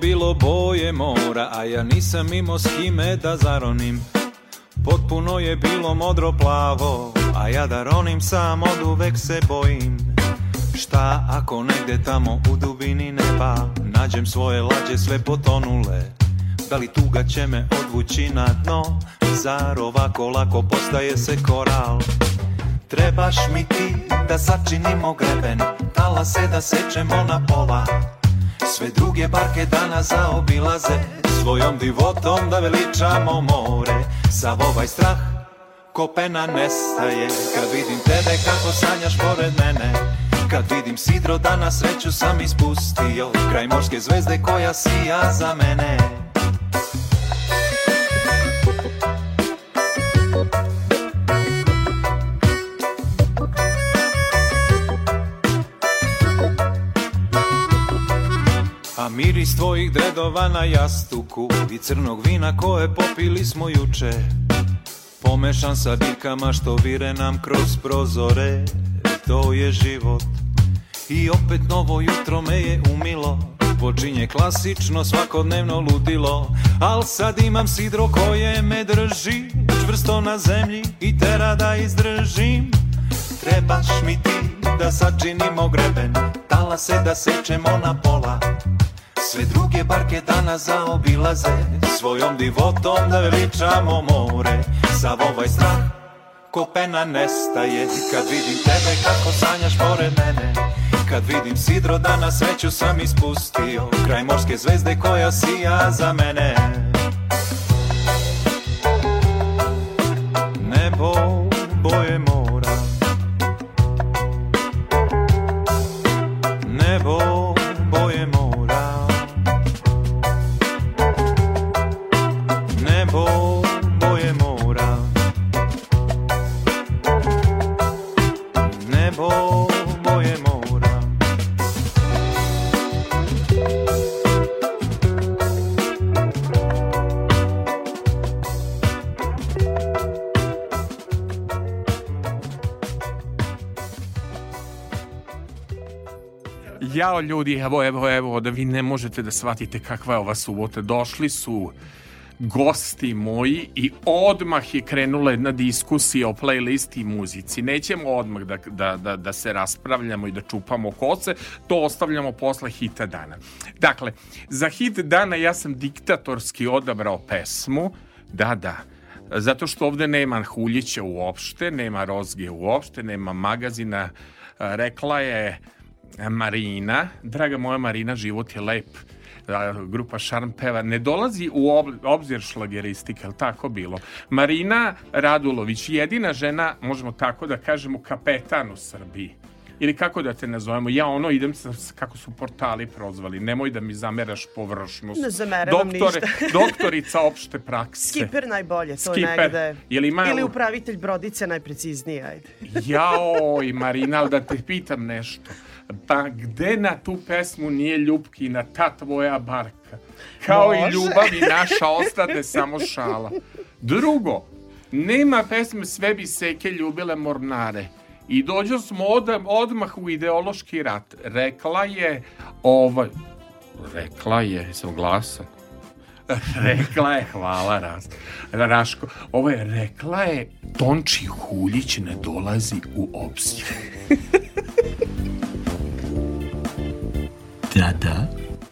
bilo boje mora, a ja nisam imao s kime da zaronim. Potpuno je bilo modro plavo, a ja da ronim sam od uvek se bojim. Šta ako negde tamo u dubini neba nađem svoje lađe sve potonule? Da li tuga će me odvući na dno? Zar ovako lako postaje se koral? Trebaš mi ti da sačinimo greben, tala se da sečemo na pola Sve druge barke dana zaobilaze Svojom divotom da veličamo more Sav ovaj strah kopena nestaje Kad vidim tebe kako sanjaš pored mene Kad vidim sidro da danas sreću sam ispustio Kraj morske zvezde koja sija za mene tvojih dredova na jastuku I crnog vina koje popili smo juče Pomešan sa bikama što vire nam kroz prozore To je život I opet novo jutro me je umilo Počinje klasično svakodnevno ludilo Al sad imam sidro koje me drži Čvrsto na zemlji i tera da izdržim Trebaš mi ti da sačinimo greben Tala se da sečemo na pola Sve druge barke danas zaobilaze Svojom divotom da veličamo more Sav ovaj strah ko pena nestaje Kad vidim tebe kako sanjaš pored mene Kad vidim sidro da na sreću sam ispustio Kraj morske zvezde koja sija za mene ljudi, evo, evo, evo, da vi ne možete da shvatite kakva je ova subota. Došli su gosti moji i odmah je krenula jedna diskusija o playlisti i muzici. Nećemo odmah da, da, da, da se raspravljamo i da čupamo koce, to ostavljamo posle hita dana. Dakle, za hit dana ja sam diktatorski odabrao pesmu, da, da, zato što ovde nema Huljića uopšte, nema Rozge uopšte, nema magazina, rekla je Marina, draga moja Marina, život je lep. Grupa Šarm peva, ne dolazi u obzir šlageristika, ali tako bilo. Marina Radulović, jedina žena, možemo tako da kažemo, kapetan u Srbiji ili kako da te nazovemo, ja ono idem sa, kako su portali prozvali, nemoj da mi zameraš površnost. Ne zameram Doktore, ništa. doktorica opšte prakse. Skiper najbolje, to Skiper. negde. Ili, ima... ili upravitelj brodice najpreciznije, ajde. Jao, i Marina, ali da te pitam nešto pa gde na tu pesmu nije Ljubkina, ta tvoja barka? Kao Može. i ljubav i naša ostade samo šala. Drugo, nema pesme Sve bi seke ljubile mornare. I dođo smo od, odmah u ideološki rat. Rekla je, ovaj, rekla je, sam glasan. rekla je, hvala Ras, Raško, ovo je, rekla je, Tonči Huljić ne dolazi u obzir. Da,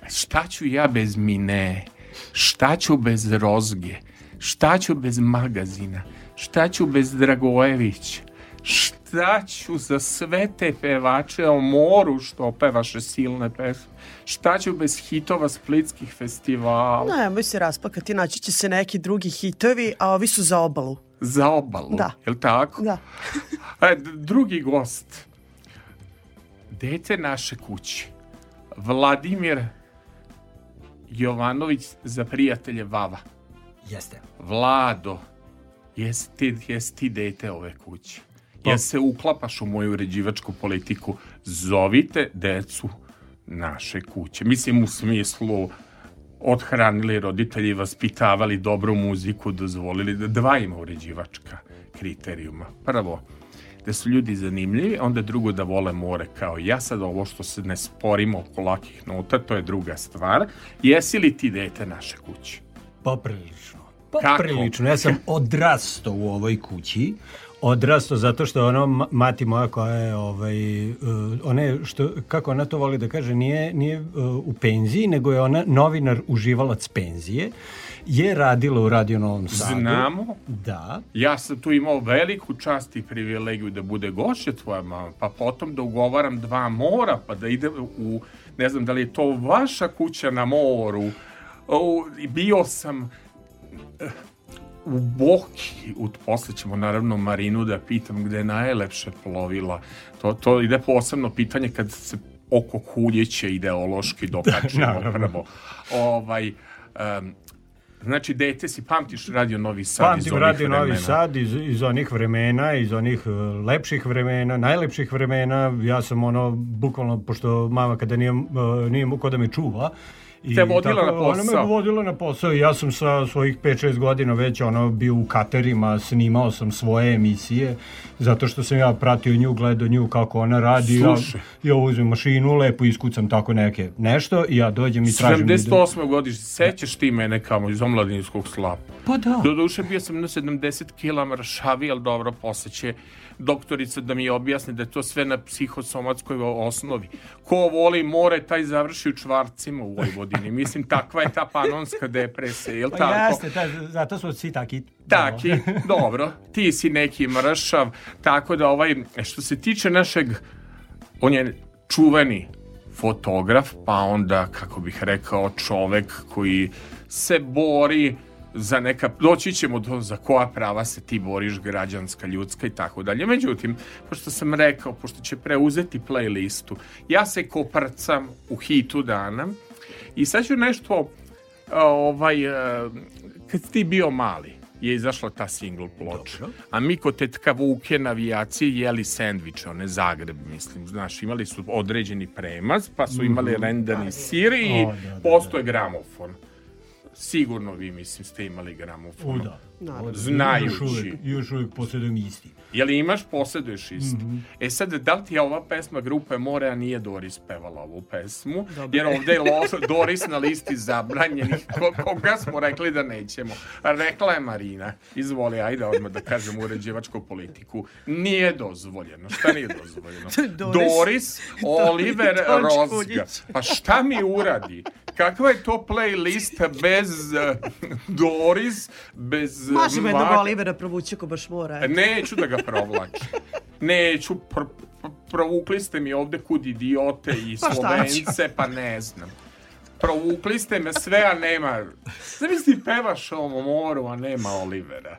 Šta ću ja bez mine? Šta ću bez rozge? Šta ću bez magazina? Šta ću bez Dragojević? Šta ću za sve te pevače o moru što opevaše silne pesme? Šta ću bez hitova splitskih festivala? Nemoj se raspakati, naći će se neki drugi hitovi, a ovi su za obalu. Za obalu, da. jel tako? Da. a, e, drugi gost, dete naše kuće Vladimir Jovanović za prijatelje Vava. Jeste. Vlado, jesi ti, jes ti dete ove kuće. Pa. Ja se uklapaš u moju uređivačku politiku. Zovite decu naše kuće. Mislim u smislu odhranili roditelji, vaspitavali dobru muziku, dozvolili da dva ima uređivačka kriterijuma. Prvo, da su ljudi zanimljivi, onda drugo da vole more kao ja sad ovo što se ne sporimo oko lakih nota, to je druga stvar. Jesi li ti dete naše kuće? Poprilično. Poprilično. Kako? Ja sam odrastao u ovoj kući odrasto zato što ono mati moja koja je ovaj uh, eh, one što kako ona to voli da kaže nije nije uh, u penziji nego je ona novinar uživalac penzije je radila u Radio Novom Sadu. Znamo. Da. Ja sam tu imao veliku čast i privilegiju da bude gošća tvoja mama, pa potom da ugovaram dva mora, pa da ide u, ne znam da li je to vaša kuća na moru. O, bio sam eh, u Boki, posle ćemo naravno Marinu da pitam gde je najlepše plovila. To, to ide posebno pitanje kad se oko huljeće ideološki dokačimo da, prvo. Ovaj, um, Znači, dete si pamtiš Radio Novi Sad Pamtim iz onih Radio vremena. Novi Sad iz, iz onih vremena, iz onih e, lepših vremena, najlepših vremena. Ja sam ono, bukvalno, pošto mama kada nije, e, nije muko da me čuva, uh, I te vodila tako, na posao. Ona me vodila na posao i ja sam sa svojih 5-6 godina već ono bio u katerima, snimao sam svoje emisije, zato što sam ja pratio nju, gledao nju kako ona radi. Slušaj. Ja, ja uzmem mašinu, lepo iskucam tako neke nešto i ja dođem i tražim... 78. Da... godiš, sećaš ti mene kamo iz omladinskog slapa? Pa da. Doduše bio sam na 70 kila mršavi, ali dobro, posle će doktorica da mi objasni da je to sve na psihosomatskoj osnovi. Ko voli more, taj završi u čvarcima u Vojvodini. Mislim, takva je ta panonska depresija, jel pa tako? Jasne, ta, zato su svi taki. Taki, dobro. Ti si neki mršav, tako da ovaj, e, što se tiče našeg, on je čuveni fotograf, pa onda, kako bih rekao, čovek koji se bori za neka, doći ćemo do za koja prava se ti boriš, građanska, ljudska i tako dalje. Međutim, pošto sam rekao, pošto će preuzeti playlistu, ja se koprcam u hitu dana i sad ću nešto, ovaj, kad ti bio mali, je izašla ta single ploča. Dobro. A mi kod tetka Vuke navijaci jeli sendviče, one Zagreb, mislim. Znaš, imali su određeni premaz, pa su imali mm -hmm. rendani da, da, sir i o, da, da, postoje da, gramofon sigurno vi, mislim, ste imali gramofon. U, Naravno. Znajući. Još uvijek, još uvijek posjedujem isti. Jeli imaš, posjeduješ isti. Mm -hmm. E sad, da li ti je ova pesma Grupe Morea nije Doris pevala ovu pesmu? Dobre. Jer ovde je Doris na listi zabranjenih. Koga smo rekli da nećemo? Rekla je Marina. Izvoli, ajde odmah da kažem uređivačku politiku. Nije dozvoljeno. Šta nije dozvoljeno? Doris, Doris Oliver Rozga. Pa šta mi uradi? Kakva je to playlist bez uh, Doris, bez Maži me jednog Olivera provući ko baš mora. Neću da ga provlači. Neću, pr provukli ste mi ovde kud idiote i pa slovence, pa ne znam. Provukli ste me sve, a nema... Zamisli pevaš o moru, a nema Olivera.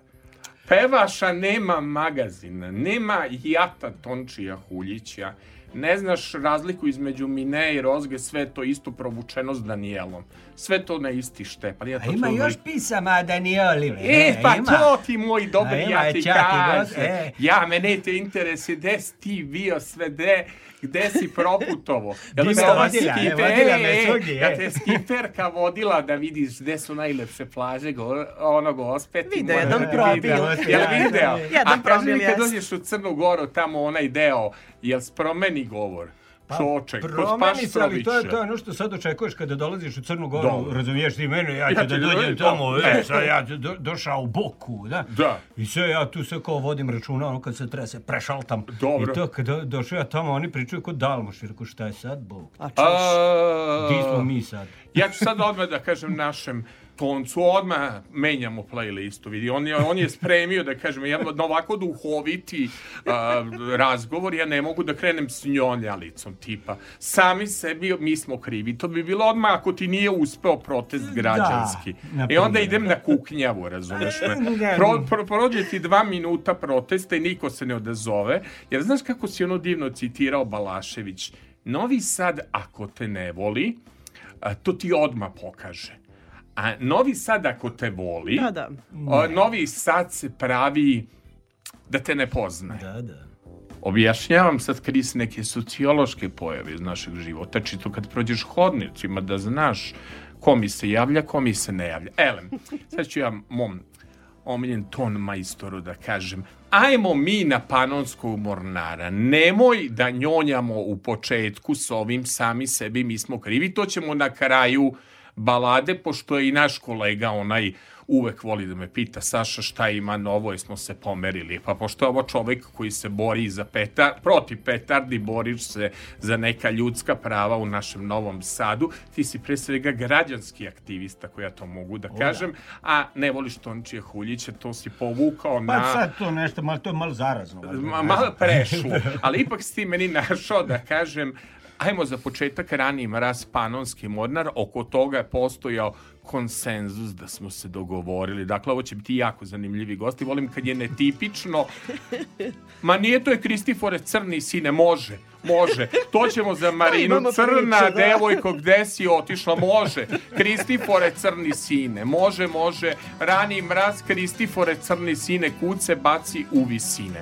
Pevaš, a nema magazina. Nema Jata Tončija Huljića. Ne znaš razliku između Mine i Rozge, sve to isto provučeno s Danielom sve to na isti štepan. Ja to a ima još li... pisama Danieli. E, e, pa ima. to ti moj dobri, a, ja ti kažem. E. Ja, mene te interesi, gde si ti bio sve, gde, gde si proputovo? Jel Di me vodila, skiper, e, vodila me e, svugdje. Ja e. te skiperka vodila da vidiš gde su najlepše plaže, go, ono gospeti. Video, jedan profil. Jel video? Jedan a kaži mi kad dođeš u Crnu Goru, tamo onaj deo, jel spromeni govor? Pa, Čoček, promeni se, ali to je to ono što sad očekuješ kada dolaziš u Crnu Goru, Dobro. razumiješ ti mene, ja ću da dođem tamo, e, sad ja do, došao u Boku, da? da. I sve ja tu sve kao vodim računa, ono kad se trese, prešaltam. Dobro. I to kada došao ja tamo, oni pričaju kod Dalmoš, i rekao šta je sad, Bog? A čoš, A... di smo mi sad? Ja ću sad odmah da kažem našem toncu odmah menjamo playlistu. Vidi, on je, on je spremio, da kažem, jedno, ovako duhoviti a, razgovor, ja ne mogu da krenem s njonjalicom, tipa, sami sebi mi smo krivi. To bi bilo odmah ako ti nije uspeo protest da, građanski. Da, I onda idem na kuknjavu, razumeš me. Pro, pro, prođe ti dva minuta protesta i niko se ne odazove. Jer znaš kako si ono divno citirao Balašević? Novi Sad, ako te ne voli, to ti odmah pokaže A Novi Sad ako te voli, da, da. A, Novi Sad se pravi da te ne poznaje. Da, da. Objašnjavam sad Kris neke sociološke pojave iz našeg života, čito kad prođeš hodnicima da znaš ko mi se javlja, ko mi se ne javlja. Elem, sad ću ja mom omiljen ton majstoru da kažem, ajmo mi na panonskog mornara, nemoj da njonjamo u početku s ovim sami sebi, mi smo krivi, to ćemo na kraju balade, pošto je i naš kolega onaj uvek voli da me pita Saša šta ima novo, i smo se pomerili. Pa pošto je ovo čovek koji se bori za petar, protiv petardi, boriš se za neka ljudska prava u našem Novom Sadu, ti si pre svega građanski aktivista, koja ja to mogu da o, da. kažem, a ne voliš Tončije Huljića, to si povukao pa na... Pa sad to nešto, malo, to je malo zarazno. Ma, malo prešlo, ali ipak si ti meni našao da kažem Ajmo za početak ranijim ras Panonski Mornar, oko toga je postojao konsenzus da smo se dogovorili. Dakle, ovo će biti jako zanimljivi gosti. Volim kad je netipično. Ma nije to je Kristifore Crni, sine, može, može. To ćemo za Marinu no, Crna, priču, da. devojko, gde si otišla, može. Kristifore Crni, sine, može, može. Rani mraz, Kristifore Crni, sine, kuce, baci u visine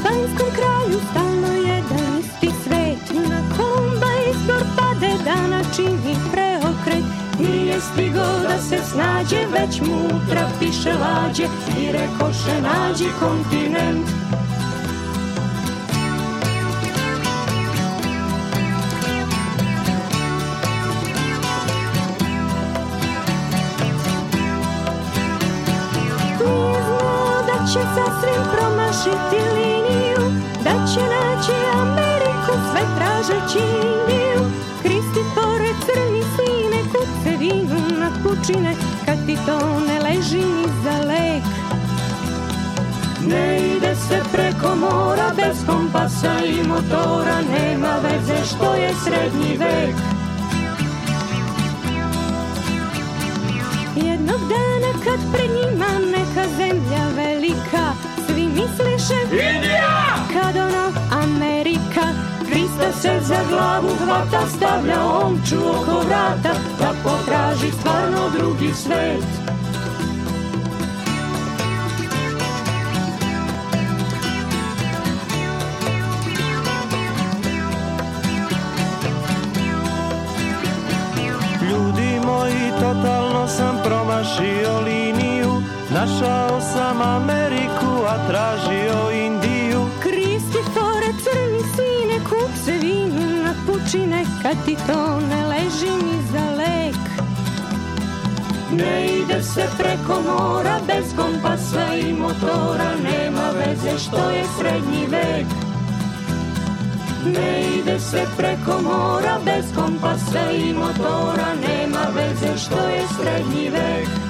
španskom kraju stalno jedan isti svet Na Kolumba da izbor pade dana čini preokret Nije stigo da se snađe, već mu trapiše lađe I rekoše nađi kontinent da će sasvim promašiti li sve ovaj tražeći mil Kristi pored crni sine kuce vinu na kučine Kad ti to ne leži ni za lek Ne ide se preko mora bez kompasa i motora Nema veze što je srednji vek Jednog dana kad pred njima neka zemlja velika Svi misliše Indija! Kad ono Amerika Krista se za glavu hvata, stavlja omču oko vrata, da potraži stvarno drugi svet. Ljudi moji, totalno sam promašio liniju, našao sam Ameriku, a tražio Indiju kupce vina na pučine kad ti to ne leži mi za lek ne ide se preko mora bez kompasa i motora nema veze što je srednji vek ne ide se preko mora bez kompasa i motora nema veze što je srednji vek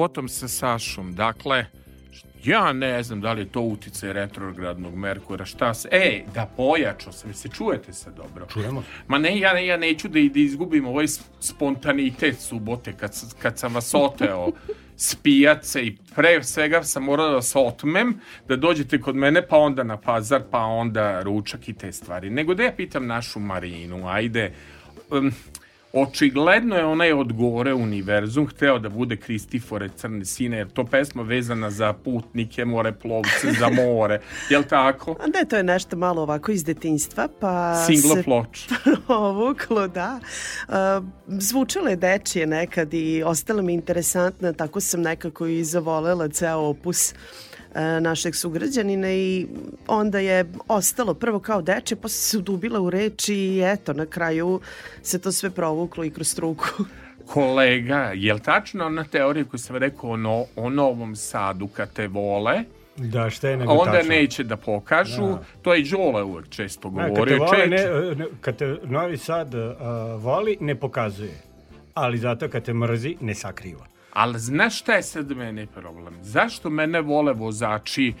subotom sa Sašom. Dakle, ja ne znam da li je to utice retrogradnog Merkura, šta se... E, da pojačo sam, se čujete se dobro? Čujemo. Ma ne, ja, ja neću da, da izgubim ovaj spontanitet subote kad, kad sam vas oteo s pijace i pre svega sam morao da se otmem, da dođete kod mene pa onda na pazar, pa onda ručak i te stvari. Nego da ja pitam našu Marinu, ajde, um, Očigledno je onaj od gore univerzum hteo da bude Kristifore Crne Sine, jer to pesma vezana za putnike, more plovce, za more. Jel tako? Da, to je nešto malo ovako iz detinjstva. Pa Singlo se ploč. Provuklo, da. Zvučalo je dečije nekad i ostala mi interesantna, tako sam nekako i zavolela ceo opus. E, našeg sugrađanina i onda je ostalo prvo kao deče, pa se udubila u reči i eto, na kraju se to sve provuklo i kroz struku. Kolega, je li tačno ona teorija koju sam rekao ono, o Novom Sadu kad te vole? Da, šta je nego Onda tačno. neće da pokažu, da. to je Đole uvek često govorio. Da, kad, te vole, ne, kad te Novi Sad uh, voli, ne pokazuje, ali zato kad te mrzi, ne sakriva. Ali znaš šta je sad meni problem? Zašto mene vole vozači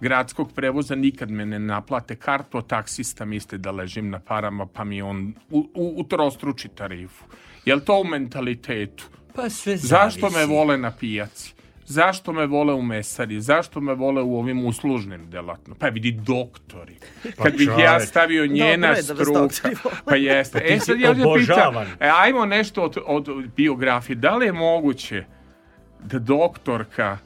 gradskog prevoza nikad me ne naplate kartu, taksista misli da ležim na parama pa mi on u, u, utrostruči tarifu. Je Jel to u mentalitetu? Pa sve zavisi. Zašto me vole na pijaci? Zašto me vole u mesari? Zašto me vole u ovim uslužnim delatno? Pa vidi doktori. Pa Kad bih ja stavio njena Dobre, da struka. Da pa jeste. E, pa e sad ja pitam, e, ajmo nešto od, od biografije. Da li je moguće da doktorka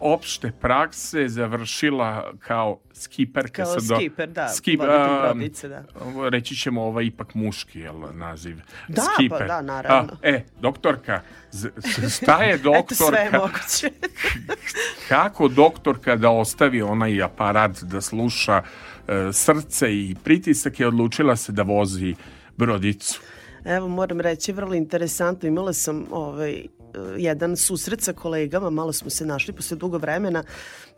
opšte prakse završila kao skiperka. Kao sad, skiper, da. Skip, probice, da. Reći ćemo ovo ovaj ipak muški jel, naziv. Da, pa skiper. pa da, naravno. A, e, doktorka, šta je doktorka? Eto sve je moguće. kako doktorka da ostavi onaj aparat da sluša uh, srce i pritisak je odlučila se da vozi brodicu? Evo moram reći vrlo interesantno imala sam ovaj Eh, jedan susret sa kolegama, malo smo se našli posle dugo vremena,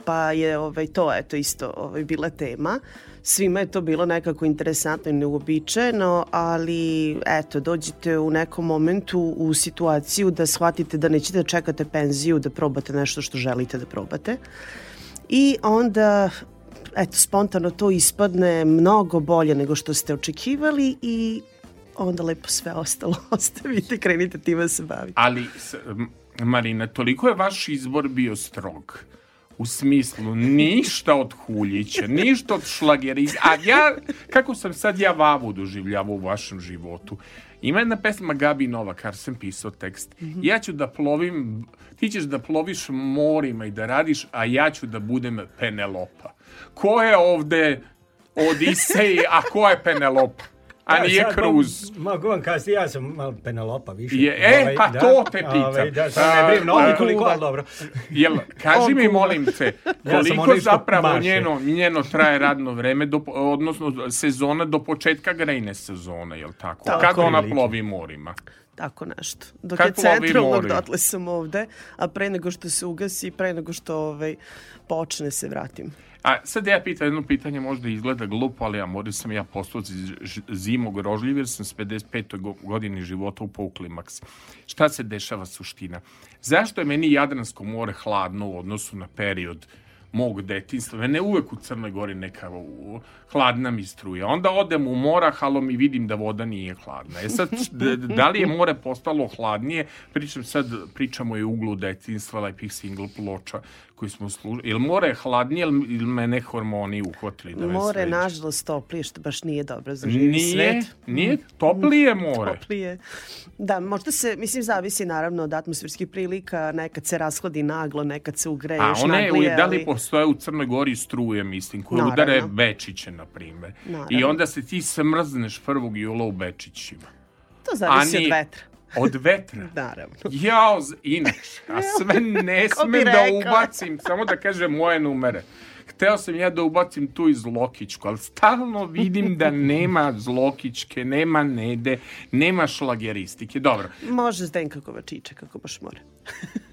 pa je ovaj, to eto isto ovaj, bila tema. Svima je to bilo nekako interesantno i neuobičajeno, ali eto, dođete u nekom momentu u situaciju da shvatite da nećete da čekate penziju da probate nešto što želite da probate. I onda eto, spontano to ispadne mnogo bolje nego što ste očekivali i onda lepo sve ostalo ostavite, krenite tima da se baviti. Ali, Marina, toliko je vaš izbor bio strog u smislu ništa od Huljića, ništa od šlageriza. A ja, kako sam sad ja vavu doživljavao u vašem životu. Ima jedna pesma Gabi Nova, kar sam pisao tekst. Mm -hmm. Ja ću da plovim, ti ćeš da ploviš morima i da radiš, a ja ću da budem Penelopa. Ko je ovde Odisej, a ko je Penelopa? a da, nije sad, Cruz. Mogu vam kasnije, ja sam malo Penelopa više. Je, e, ovaj, pa da, to te pitam. Ovaj, da, sad ne brim novi koliko, ali dobro. Jel, kaži mi, molim te, koliko ja zapravo maše. njeno, njeno traje radno vreme, do, odnosno sezona do početka grejne sezone, jel tako? tako Kako ona plovi morima? tako nešto. Dok Kako je centralnog, dotle sam ovde, a pre nego što se ugasi, pre nego što ovaj, počne se vratim. A sad ja pitam jedno pitanje, možda izgleda glupo, ali ja moram sam ja postao zimog rožljiv jer sam s 55. godini života u pouklimaks. Šta se dešava suština? Zašto je meni Jadransko more hladno u odnosu na period mog detinstva. Ne uvek u Crnoj Gori neka hladna mi struja. Onda odem u mora, halom i vidim da voda nije hladna. E sad, da li je more postalo hladnije? Pričam sad, pričamo i uglu detinstva, lepih single ploča koji smo služili. Jel more hladnije ili me ne hormoni uhvatili da More, sveđe? nažalost, toplije, što baš nije dobro za živi svet. Nije, toplije more. Toplije. Da, možda se, mislim, zavisi naravno od atmosferskih prilika, nekad se rashladi naglo, nekad se ugreješ A one, naglije, da li postoje u Crnoj Gori struje, mislim, koje naravno. udare Bečiće, na primjer. I onda se ti smrzneš 1. jula u Bečićima. To zavisi Ani, od vetra. Od vetra? Naravno. Jao, inače, a sve ne smem da ubacim, samo da kažem moje numere. Hteo sam ja da ubacim tu i Zlokićku, ali stalno vidim da nema Zlokićke, nema Nede, nema šlageristike. Dobro. Može Zdenka Kovačića kako baš mora.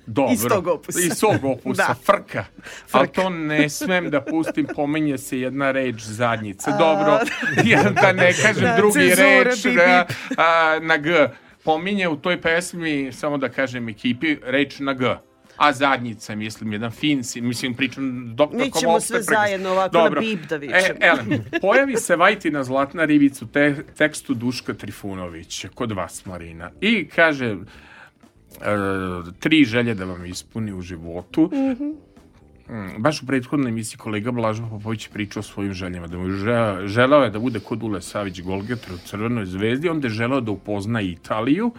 Dobro. Iz tog opusa. Iz tog opusa, da. frka. frka. Ali to ne smem da pustim, pomenje se jedna reč zadnjica. Dobro, ja da ne kažem da, drugi cezura, reč na, a, na G pominje u toj pesmi, samo da kažem ekipi, reč na G a zadnjica, mislim, jedan finci, mislim, pričam doktor Mi ćemo sve zajedno ovako Dobro. na bib da e, vičemo. E, elem, pojavi se Vajtina Zlatna ribica u te, tekstu Duška Trifunovića, kod vas, Marina. I kaže, e, tri želje da vam ispuni u životu. Mm -hmm Mm, baš u prethodnoj emisiji kolega Blažo Popović pričao o svojim željama, da mu želeo, je da bude kod Ule Savić Golgetra u Crvenoj zvezdi, onda je želeo da upozna Italiju,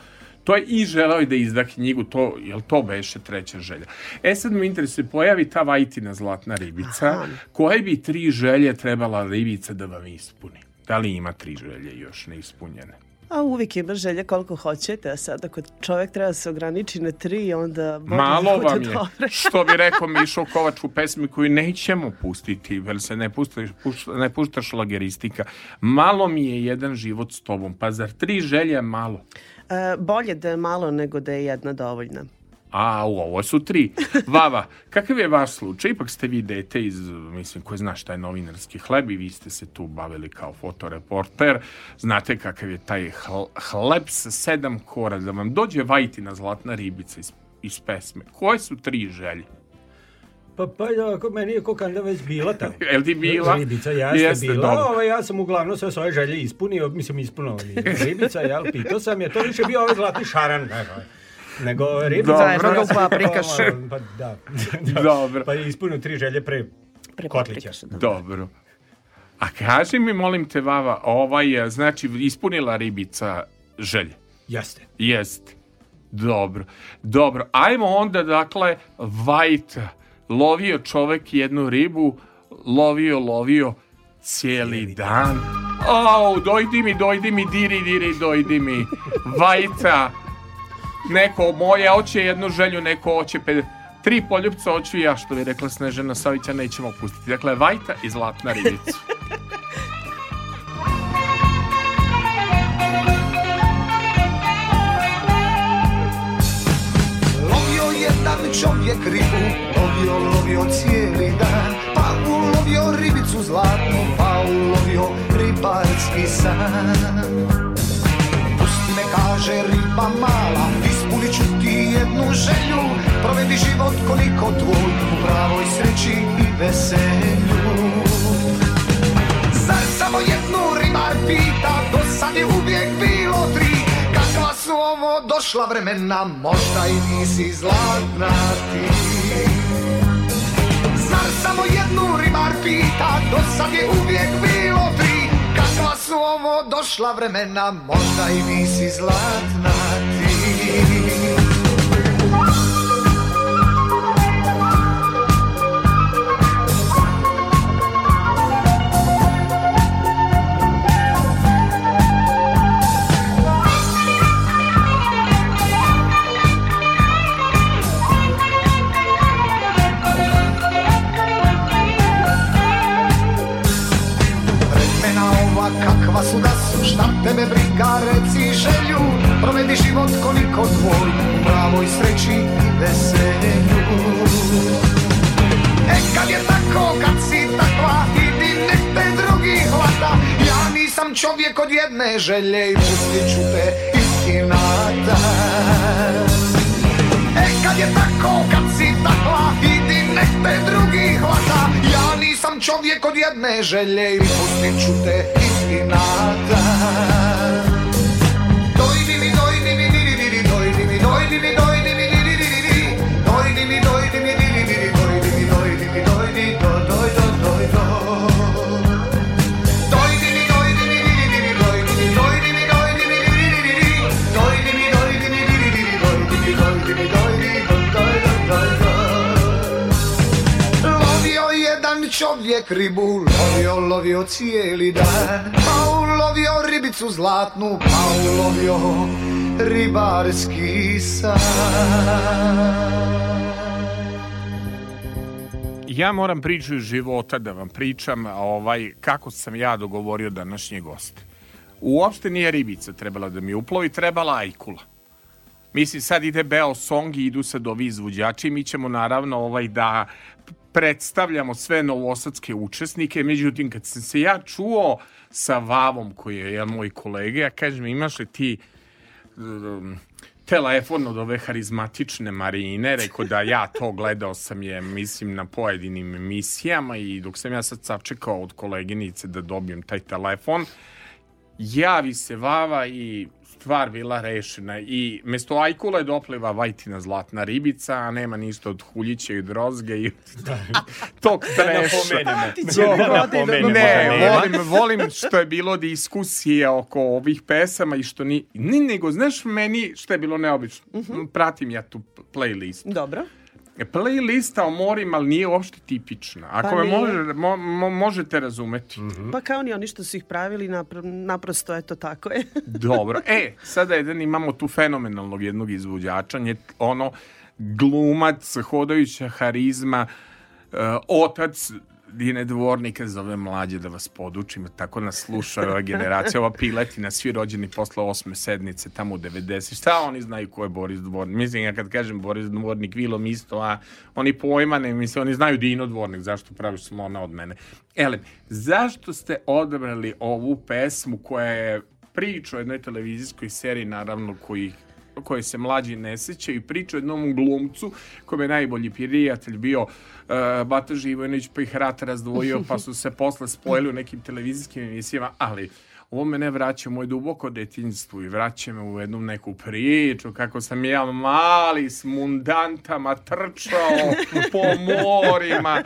to je i želeo i da izda knjigu, to, jel to beše treća želja. E sad me interesuje, pojavi ta vajtina zlatna ribica, Aha. koje bi tri želje trebala ribica da vam ispuni? Da li ima tri želje još neispunjene? A uvijek ima želja koliko hoćete, a sada ako čovjek treba da se ograniči na tri, onda... Malo da vam je, dobre. što bi rekao Mišo Kovač u pesmi koju nećemo pustiti, jer se ne, pustaš, pušta, ne puštaš lageristika. Malo mi je jedan život s tobom, pa zar tri želje je malo? E, bolje da je malo nego da je jedna dovoljna a ovo su tri. Vava, kakav je vaš slučaj? Ipak ste vi dete iz, mislim, ko zna šta je novinarski hleb i vi ste se tu bavili kao fotoreporter. Znate kakav je taj hleb sa sedam kora, da vam dođe vajtina zlatna ribica iz, iz pesme. Koje su tri želje? Pa, pa, da, ako meni je kokanda već bila tamo. Jel ti bila? Ribica, ja Jeste, bila. Dobro. Ovo, ja sam uglavnom sve svoje želje ispunio, mislim ispunio ribica, jel, pito sam je, to više bio ovaj zlatni šaran. Ne, ne. Ovaj nego ribica Dobro. je druga u paprikaš. Pa, pa da. da, Dobro. Pa je ispunio tri želje pre, pre kotlića. Dobro. Da. Dobro. A kaži mi, molim te, Vava, ovaj, znači, ispunila ribica želje. Jeste. Jeste. Dobro. Dobro. Ajmo onda, dakle, vajta. Lovio čovek jednu ribu, lovio, lovio cijeli dan. Au, dojdi mi, dojdi mi, diri, diri, dojdi mi. Vajta neko moje oće jednu želju, neko oće pet, Tri poljupca oću ja, što bi rekla Snežana Savića, nećemo pustiti. Dakle, Vajta i Zlatna ribica. lovio jedan čovjek ribu, lovio, lovio cijeli dan, pa ulovio ribicu zlatnu, pa ulovio ribarski san. Pusti me, kaže riba mala, jednu želju Provedi život koliko tvoj U pravoj sreći i veselju Zar samo jednu rimar pita Do sad je uvijek bilo tri Kakva su ovo došla vremena Možda i nisi zlatna ti Zar samo jednu rimar pita Do sad je uvijek bilo tri Kakva su ovo došla vremena Možda i nisi zlatna ti Nama su da su, šta tebe briga, reci želju Provedi život koliko tvoj U pravoj sreći i veselju E kad je tako, kad si takva Idi nek te drugi hvata Ja nisam čovjek od jedne želje I pustit ću te istinata E kad je tako, kad si takva Idi nek te drugi hvata Ja nisam čovjek od jedne želje I pustit ću te nada. Doi, di, di, doi, di, di, divi, doi, di, doi. di, čovjek ribu lovio, lovio cijeli dan Pa ulovio ribicu zlatnu, pa ulovio ribarski san ja moram priču iz života da vam pričam ovaj, kako sam ja dogovorio današnje goste. Uopšte nije ribica trebala da mi uplovi, trebala ajkula. Mislim, sad ide Beo Song i idu sad ovi izvođači. Mi ćemo naravno ovaj da predstavljamo sve novosadske učesnike, međutim kad sam se ja čuo sa Vavom koji je jedan moj kolega, ja kažem imaš li ti um, telefon od ove harizmatične Marine, rekao da ja to gledao sam je, mislim, na pojedinim emisijama i dok sam ja sad sačekao od koleginice da dobijem taj telefon, javi se Vava i stvar bila rešena i mesto Ajkula je dopleva Vajtina zlatna ribica, a nema ništa od Huljića i Drozge i tog da treša. Napomenemo. Da, ne, volim, volim što je bilo diskusije oko ovih pesama i što ni, ni nego, znaš meni što je bilo neobično. Mhm. Pratim ja tu playlistu. Dobro. E, playlista o morima ali nije uopšte tipična. Ako pa me može, mo, mo, možete razumeti. Mm -hmm. Pa kao ni oni što su ih pravili, napr naprosto eto tako je. Dobro. E, sada jedan imamo tu fenomenalnog jednog izvođača, nje, ono glumac, hodajuća harizma, uh, otac Dine Dvornika zove mlađe da vas podučim, tako nas sluša ova generacija, ova piletina, svi rođeni posle osme sednice, tamo u 90. Šta oni znaju ko je Boris Dvornik? Mislim, ja kad kažem Boris Dvornik, Vilom isto, a oni pojma ne, mislim, oni znaju Dino Dvornik, zašto praviš slona od mene. Ele, zašto ste odabrali ovu pesmu koja je priča o jednoj televizijskoj seriji, naravno, koji koje se mlađi ne sećaju i priča o jednom glumcu kom je najbolji prijatelj bio uh, Bata Živojnić pa ih rat razdvojio pa su se posle spojili u nekim televizijskim emisijama, ali ovo mene vraća u moje duboko detinjstvo i vraća me u jednu neku priču kako sam ja mali s mundantama trčao po morima.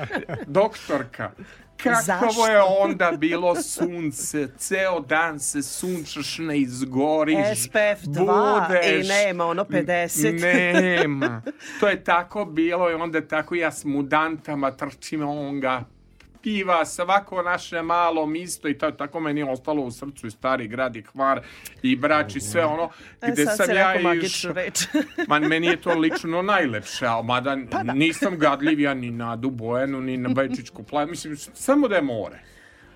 Doktorka, Kakvo je onda bilo sunce, ceo dan se sunčaš, ne izgoriš. SPF 2 budeš, i nema ono 50. Nema. To je tako bilo i onda tako ja s mudantama trčim, on ga piva, svako naše malo misto i to, tako meni je ostalo u srcu i stari grad i kvar i brač i sve ono e, gde e, sad sam ja iš... reč. Man, meni je to lično najlepše, a mada pa da. nisam gadljiv ja ni na Dubojenu, ni na Bajčićku plavu, mislim, samo da je more.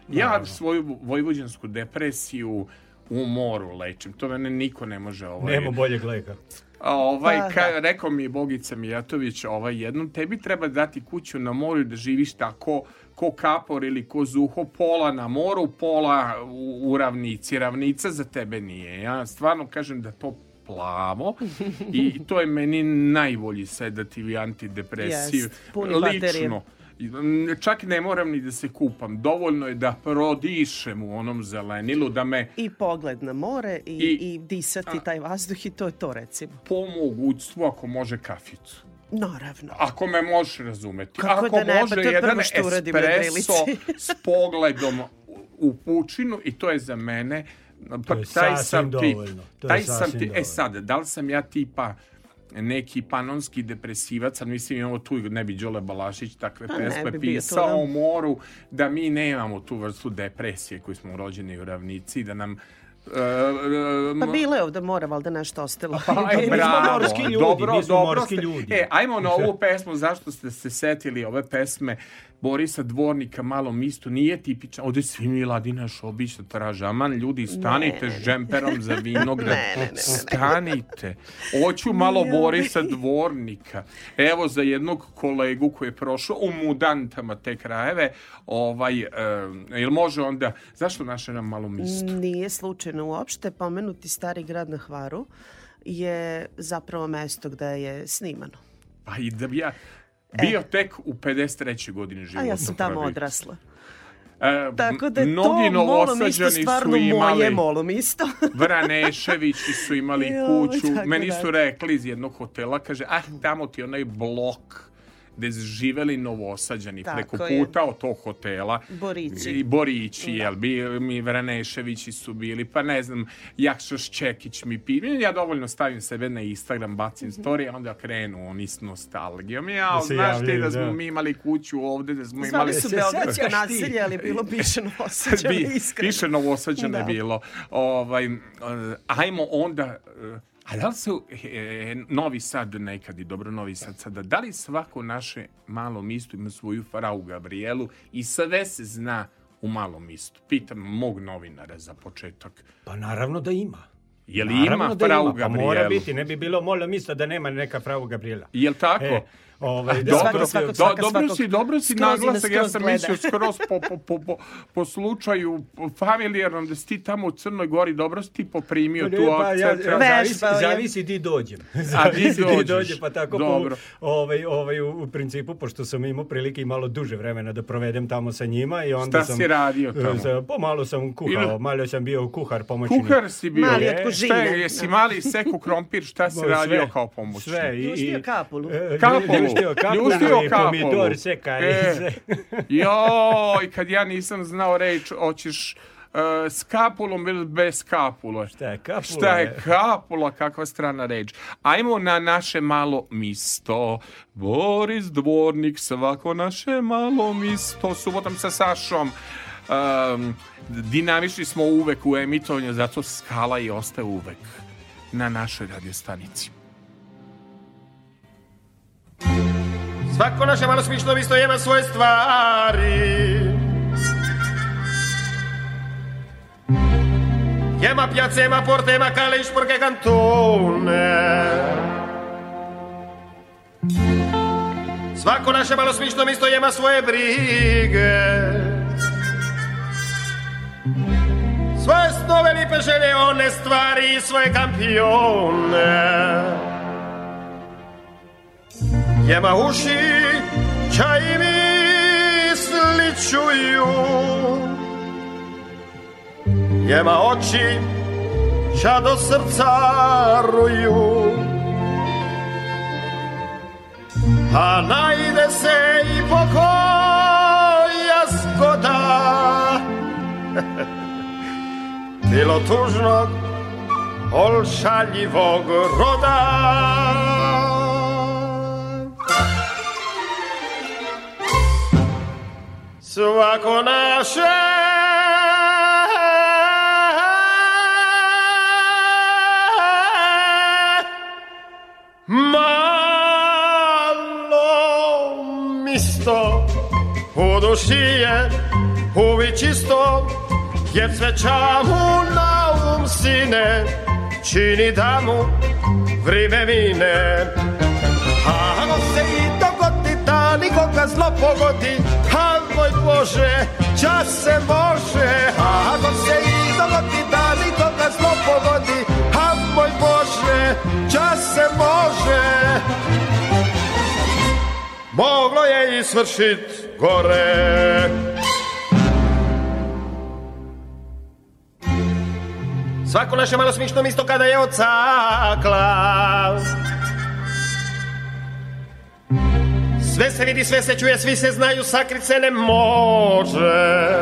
Ja svoju vojvođansku depresiju u moru lečim. To mene niko ne može ovaj... Nema boljeg leka. A ovaj, pa, ka, da. rekao mi je Bogica Mijatović, ovaj, jednom tebi treba dati kuću na moru da živiš tako ko kapor ili ko zuho, pola na moru, pola u, u ravnici. Ravnica za tebe nije. Ja stvarno kažem da to plavo i to je meni najbolji sedativ i antidepresiv. Yes, Lično. Čak ne moram ni da se kupam. Dovoljno je da prodišem u onom zelenilu, da me... I pogled na more i, i, i disati a, taj vazduh i to je to recimo. Po mogućstvu ako može kaficu. Naravno. Ako me možeš razumeti. Kako Ako da ne, pa može pa to je jedan što espresso s pogledom u pučinu i to je za mene pa taj sam tip. To taj sam tip. E sad, da li sam ja tipa neki panonski depresivac, sad mislim imamo tu, ne bi Đole Balašić takve A pa pesme bi pisao o da. moru, da mi nemamo tu vrstu depresije koju smo rođeni u ravnici, da nam Um, pa bilo je ovde mora, valjda nešto ostalo. Pa, aj, bravo, morski ljudi, dobro, dobro morski ste. ljudi. E, ajmo na ovu pesmu, zašto ste se setili ove pesme? Borisa Dvornika malo mistu, nije tipičan. Ovde svi Miladina Šobić da traže. Aman, ljudi, stanite ne, ne, žemperom za vinograd. Da ne, ne, ne, stanite. Hoću malo Borisa Dvornika. Evo za jednog kolegu koji je prošao u mudantama te krajeve. Ovaj, um, jel može onda... Zašto naše nam malo mistu? Nije slučajno uopšte pomenuti stari grad na Hvaru je zapravo mesto gde je snimano. Pa i da bi ja, Bio e. tek u 53. godini života. A ja sam tamo pravi. odrasla. E, Tako da mnogi to molom isto stvarno moje molom isto. Vraneševići su imali kuću. Meni su da. rekli iz jednog hotela, kaže, ah, tamo ti onaj blok gde živeli novosađani Tako preko puta od tog hotela. Borići. I Borići, da. jel, bili mi Vraneševići su bili, pa ne znam, Jakšoš Čekić mi pi... Ja dovoljno stavim sebe na Instagram, bacim mm -hmm. story, onda krenu oni s nostalgijom. Ja, da znaš javljaju, ti da smo da. mi imali kuću ovde, da smo Zvali imali... Zvali su e, Beogradsko naselje, ali bilo piše novosađane, iskreno. Piše novosađane da. bilo. Ovaj, eh, ajmo onda eh, A da li se e, Novi Sad nekad i dobro Novi Sad sada, da li svako naše malo misto ima svoju Farau Gabrielu i sve se zna u malom mistu? Pitam mog novinara za početak. Pa naravno da ima. Je li naravno ima da Frau ima, Gabrielu? Pa mora biti, ne bi bilo malo mista da nema neka Frau Gabriela. Je li tako? E, Ovaj, dobro, svako, svakog, svaka, dobro svakog, si, dobro si naglasak, ja sam gleda. mislio skroz po, po, po, po, po slučaju familijarnom da si ti tamo u Crnoj Gori, dobro si ti poprimio Ljuba, tu pa akcent. Ja, zavisi, zavisi ti dođem. A ti ti dođe, pa tako dobro. Po, ovaj, ovaj, u, u principu, pošto sam imao prilike i malo duže vremena da provedem tamo sa njima. I onda Šta sam, si radio eh, tamo? Za, pomalo sam kuhao, Ili... malo sam bio kuhar pomoćnik. Kuhar si bio? Mali e, od kužine. Šta, jesi mali seku krompir, šta si radio kao pomoćnik? Sve. I, i, kapulu. Eh, kapulu. Ljuštio kapu, ljuštio kapu. pomidor, čekaj. E, joj, kad ja nisam znao reći, hoćeš uh, s kapulom ili bez kapule. Šta je kapula? Šta je kapula, kakva strana reč. Ajmo na naše malo misto. Boris Dvornik, svako naše malo misto. Subotom sa Sašom. Um, dinamični smo uvek u emitovanju, zato skala i ostaje uvek na našoj radiostanici. Svako naše malo smišno isto ima svoje stvari Jema piazza, jema porte, jema cale, sporche cantone Svako naše malo smišno misto jema svoje brige Svoje snove lipe želje, one stvari i svoje kampione Yemahuşi çayımı sličuju Jema oči ča do srca ruju A najde se i pokoja zgoda Bilo tužnog, olšaljivog roda Suakona Malo misto Jer sveća mu na um sine Čini da mu Vrime mine Ako ah, se ide da nikoga zlo pogodi A moj Bože, čas se može A ako se i dogodi da nikoga zlo pogodi A moj Bože, čas se može Moglo je i svršit gore Svako naše malo smišno misto kada je ocakla Sve se vidi, sve se čuje, svi se znaju, sakrit se ne može.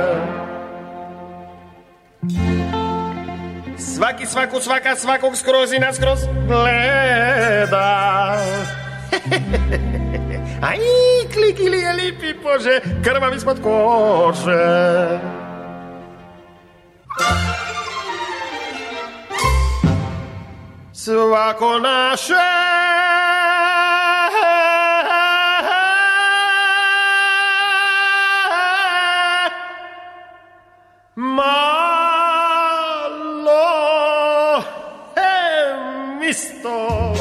Svaki svaku, svaka svakog skroz i naskroz gleda. Aj, klik ili je lipi, bože, krvav ispod kože. Svako naše Malo je misto,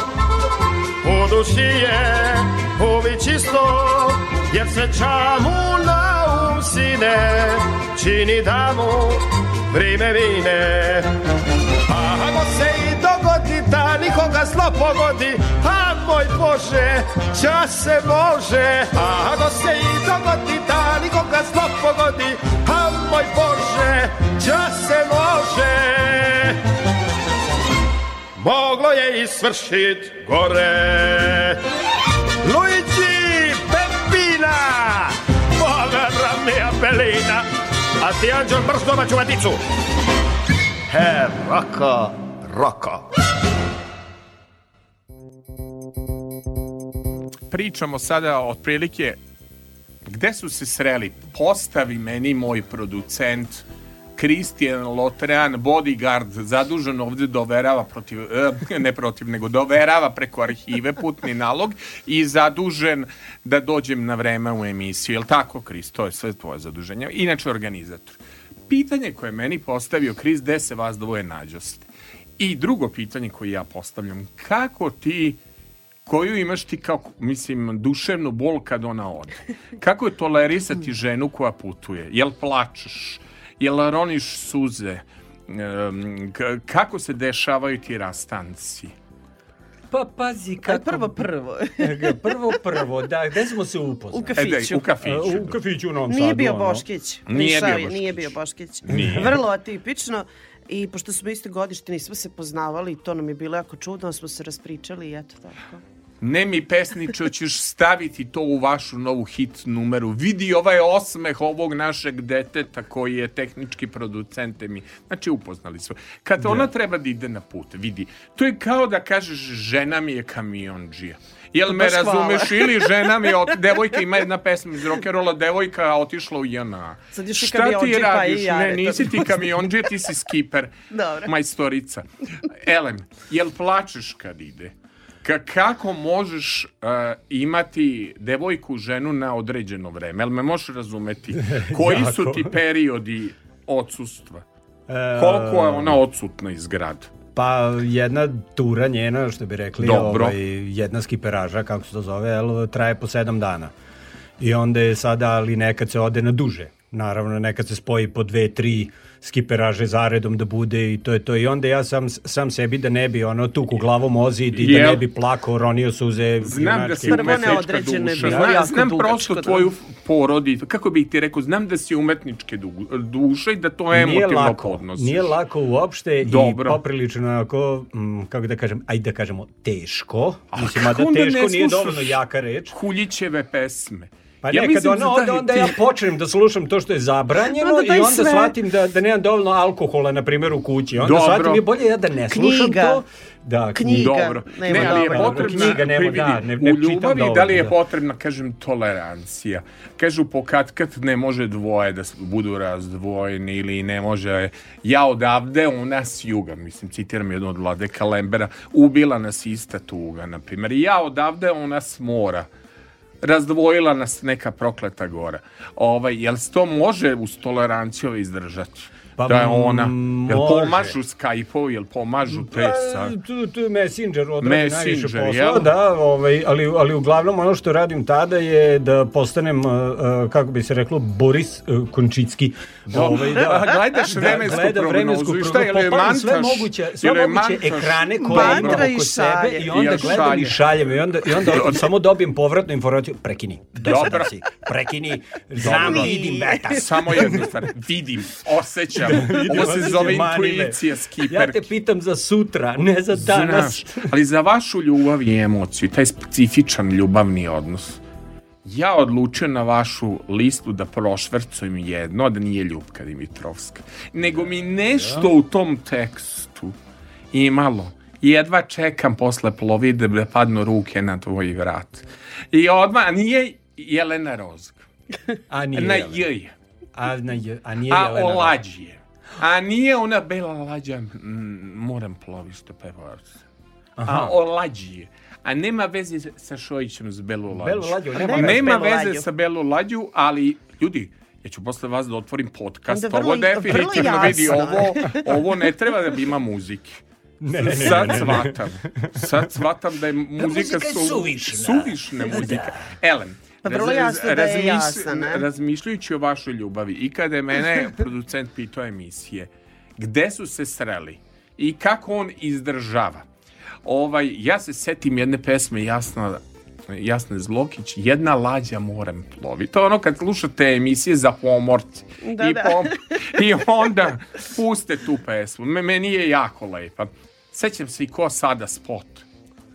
po duši je ovi čisto, jer se čamu na um sine, čini da mu vrime vine. Ako se i dogodi da nikoga zlo pogodi, a moj Bože, čas se može. Ako se i dogodi da nikoga zlo pogodi, a moj Bože, đa se može. Moglo je i svršit gore. Luigi Pepina, povera mi apelina, a ti anđel brz domaću vadicu. He, roko, roko. Pričamo sada otprilike Gde su se sreli? Postavi meni moj producent Kristijan Lotrean, bodyguard, zadužen ovde, doverava protiv, e, ne protiv, nego doverava preko arhive putni nalog i zadužen da dođem na vreme u emisiju. Je Jel tako, Kris? To je sve tvoje zaduženje. Inače, organizator. Pitanje koje meni postavio Kris, gde se vas dvoje nađoste? I drugo pitanje koje ja postavljam, kako ti koju imaš ti kao, mislim, duševnu bol kad ona ode. Kako je tolerisati ženu koja putuje? Jel plačeš? Jel roniš suze? Kako se dešavaju ti rastanci? Pa pazi kako... prvo prvo. prvo prvo, da, gde smo se upoznali? U e, kafiću. E, u kafiću. u kafiću u Novom Sadu. Nije bio Boškić. Nije bio Boškić. Nije bio Boškić. Nije. Vrlo atipično. I pošto smo iste godište, nismo se poznavali i to nam je bilo jako čudno, smo se raspričali i eto tako ne mi pesniče, ćeš staviti to u vašu novu hit numeru. Vidi ovaj osmeh ovog našeg deteta koji je tehnički producente mi. Znači, upoznali smo. Kad da. ona da. treba da ide na put, vidi. To je kao da kažeš, žena mi je kamionđija. Jel me razumeš? Ili žena mi je, od, devojka ima jedna pesma iz rock'n'rolla, devojka otišla u Jana. Sad Šta ti radiš? Pa ne, nisi ti kamionđija, ti si skiper. Dobro. Majstorica. Elem, jel plačeš kad ide? kako možeš uh, imati devojku, ženu na određeno vreme? Jel me možeš razumeti? Koji su ti periodi odsustva? E, Koliko je ona odsutna iz grada? Pa jedna tura njena, što bi rekli, Dobro. Ovaj, jedna skiperaža, kako se to zove, jel, traje po sedam dana. I onda je sada, ali nekad se ode na duže. Naravno, nekad se spoji po dve, tri, skiperaže zaredom da bude i to je to. I onda ja sam, sam sebi da ne bi ono tuku glavom ozid i yeah. da ne bi plako, ronio suze. Znam da si umetnička duša. Ja, znam, znam prosto tvoju porodicu. Kako bih ti rekao, znam da si umetničke du, duše i da to emotivno nije lako, podnosiš. Nije lako uopšte Dobro. i poprilično onako, m, mm, kako da kažem, ajde da kažemo, teško. A Mislim, a da teško nije dovoljno jaka reč. Huljićeve pesme. Pa ja ne, kad ono, onda, onda ja počnem da slušam to što je zabranjeno onda pa da i onda sve... shvatim da, da nemam dovoljno alkohola, na primjer, u kući. Onda Dobro. shvatim je bolje ja da ne slušam knjiga. to. Da, knjiga. Dobro. Nema, ne, ali je potrebna, knjiga, nema, da, ne, ne u ljubavi dovoljno, da li je da. potrebna, kažem, tolerancija. Kažu, pokad kad ne može dvoje da budu razdvojeni ili ne može, ja odavde, u nas juga, mislim, citiram jednu od Vlade Kalembera, ubila nas ista tuga, na primjer, ja odavde, u nas mora razdvojila nas neka prokleta gora. Ovaj, jel se to može uz toleranciju izdržati? Pa, da je ona. Jel pomažu Skype-u, jel pomažu Pesa? Tu, tu Messenger odradi najviše posla, jel? da, ovaj, ali, ali uglavnom ono što radim tada je da postanem, uh, kako bi se reklo, Boris uh, Končicki. Da, ovaj, da, gledaš vremensku da, gleda vremensku prognozu, šta, jel je mantraš? Sve moguće, sve moguće mantraš, ekrane koje imam oko sebe i onda gledam šalje. i šaljem i onda, i onda samo dobijem povratnu informaciju, prekini. Dobro. Prekini, znam, vidim, beta. Samo jednu stvar, vidim, osjećam Ovo se zove intuicija, skiper. Ja te pitam za sutra, ne za danas. Znaš, ali za vašu ljubav i emociju, taj specifičan ljubavni odnos, ja odlučio na vašu listu da prošvercujem jedno, da nije Ljubka Dimitrovska. Nego mi nešto u tom tekstu imalo jedva čekam posle plovide da padnu ruke na tvoj vrat. I odmah, nije Jelena Rozg. A nije Na Jelena. J. A, na j, a nije a Jelena. A Olađije. A nije ona bela lađa, moram plovi što pevarce. A o lađi je. A nema veze sa Šojićem s Belu Lađu. Belu Lađu nema, nema veze lađu. sa Belu Lađu, ali ljudi, ja ću posle vas da otvorim podcast. Onda vrlo, ovo definitivno vidi, ovo, ovo ne treba da bi ima muzike. Ne, ne, ne, sad shvatam. Sad shvatam da je muzika, da muzika su, suvišna. suvišna muzika. Da. Elem, Pa vrlo jasno da je jasan. Ne? Razmišljujući o vašoj ljubavi i kada je mene producent pitao emisije, gde su se sreli i kako on izdržava. Ovaj, ja se setim jedne pesme jasno Jasne Zlokić, jedna lađa morem plovi. To je ono kad slušate emisije za pomort da, i, da. i onda puste tu pesmu. Meni je jako lepa. Sećam se i ko sada spot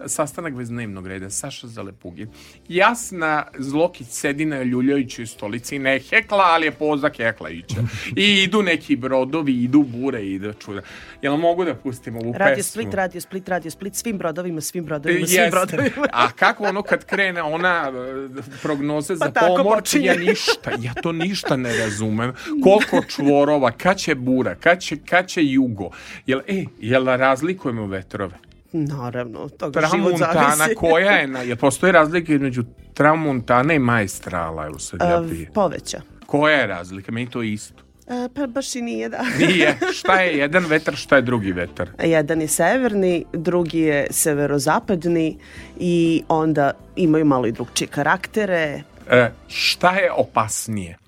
sastanak bez dnevnog reda, Saša Zalepugin. Jasna Zlokić sedi na Ljuljoviću stolici, ne hekla, ali je poza Heklajića. I idu neki brodovi, idu bure, idu čuda. Jel mogu da pustim ovu radio pesmu? Split, radio Split, radio Split, svim brodovima, svim brodovima, svim yes. brodovima. A kako ono kad krene ona e, prognoze za pa pomoć, ja ništa, ja to ništa ne razumem. Koliko čvorova, kad će bura, kad će, kad će jugo. Jel, e, jel razlikujemo vetrove? Naravno, to je život zavisi. Tramuntana, koja je, na, jer postoje razlike između Tramuntana i Majstrala, evo sad ja prije. Poveća. Koja je razlika? Meni to je isto. E, pa baš i nije, da. nije. Šta je jedan vetar, šta je drugi vetar? Jedan je severni, drugi je severozapadni i onda imaju malo i drugčije karaktere. E, šta je opasnije?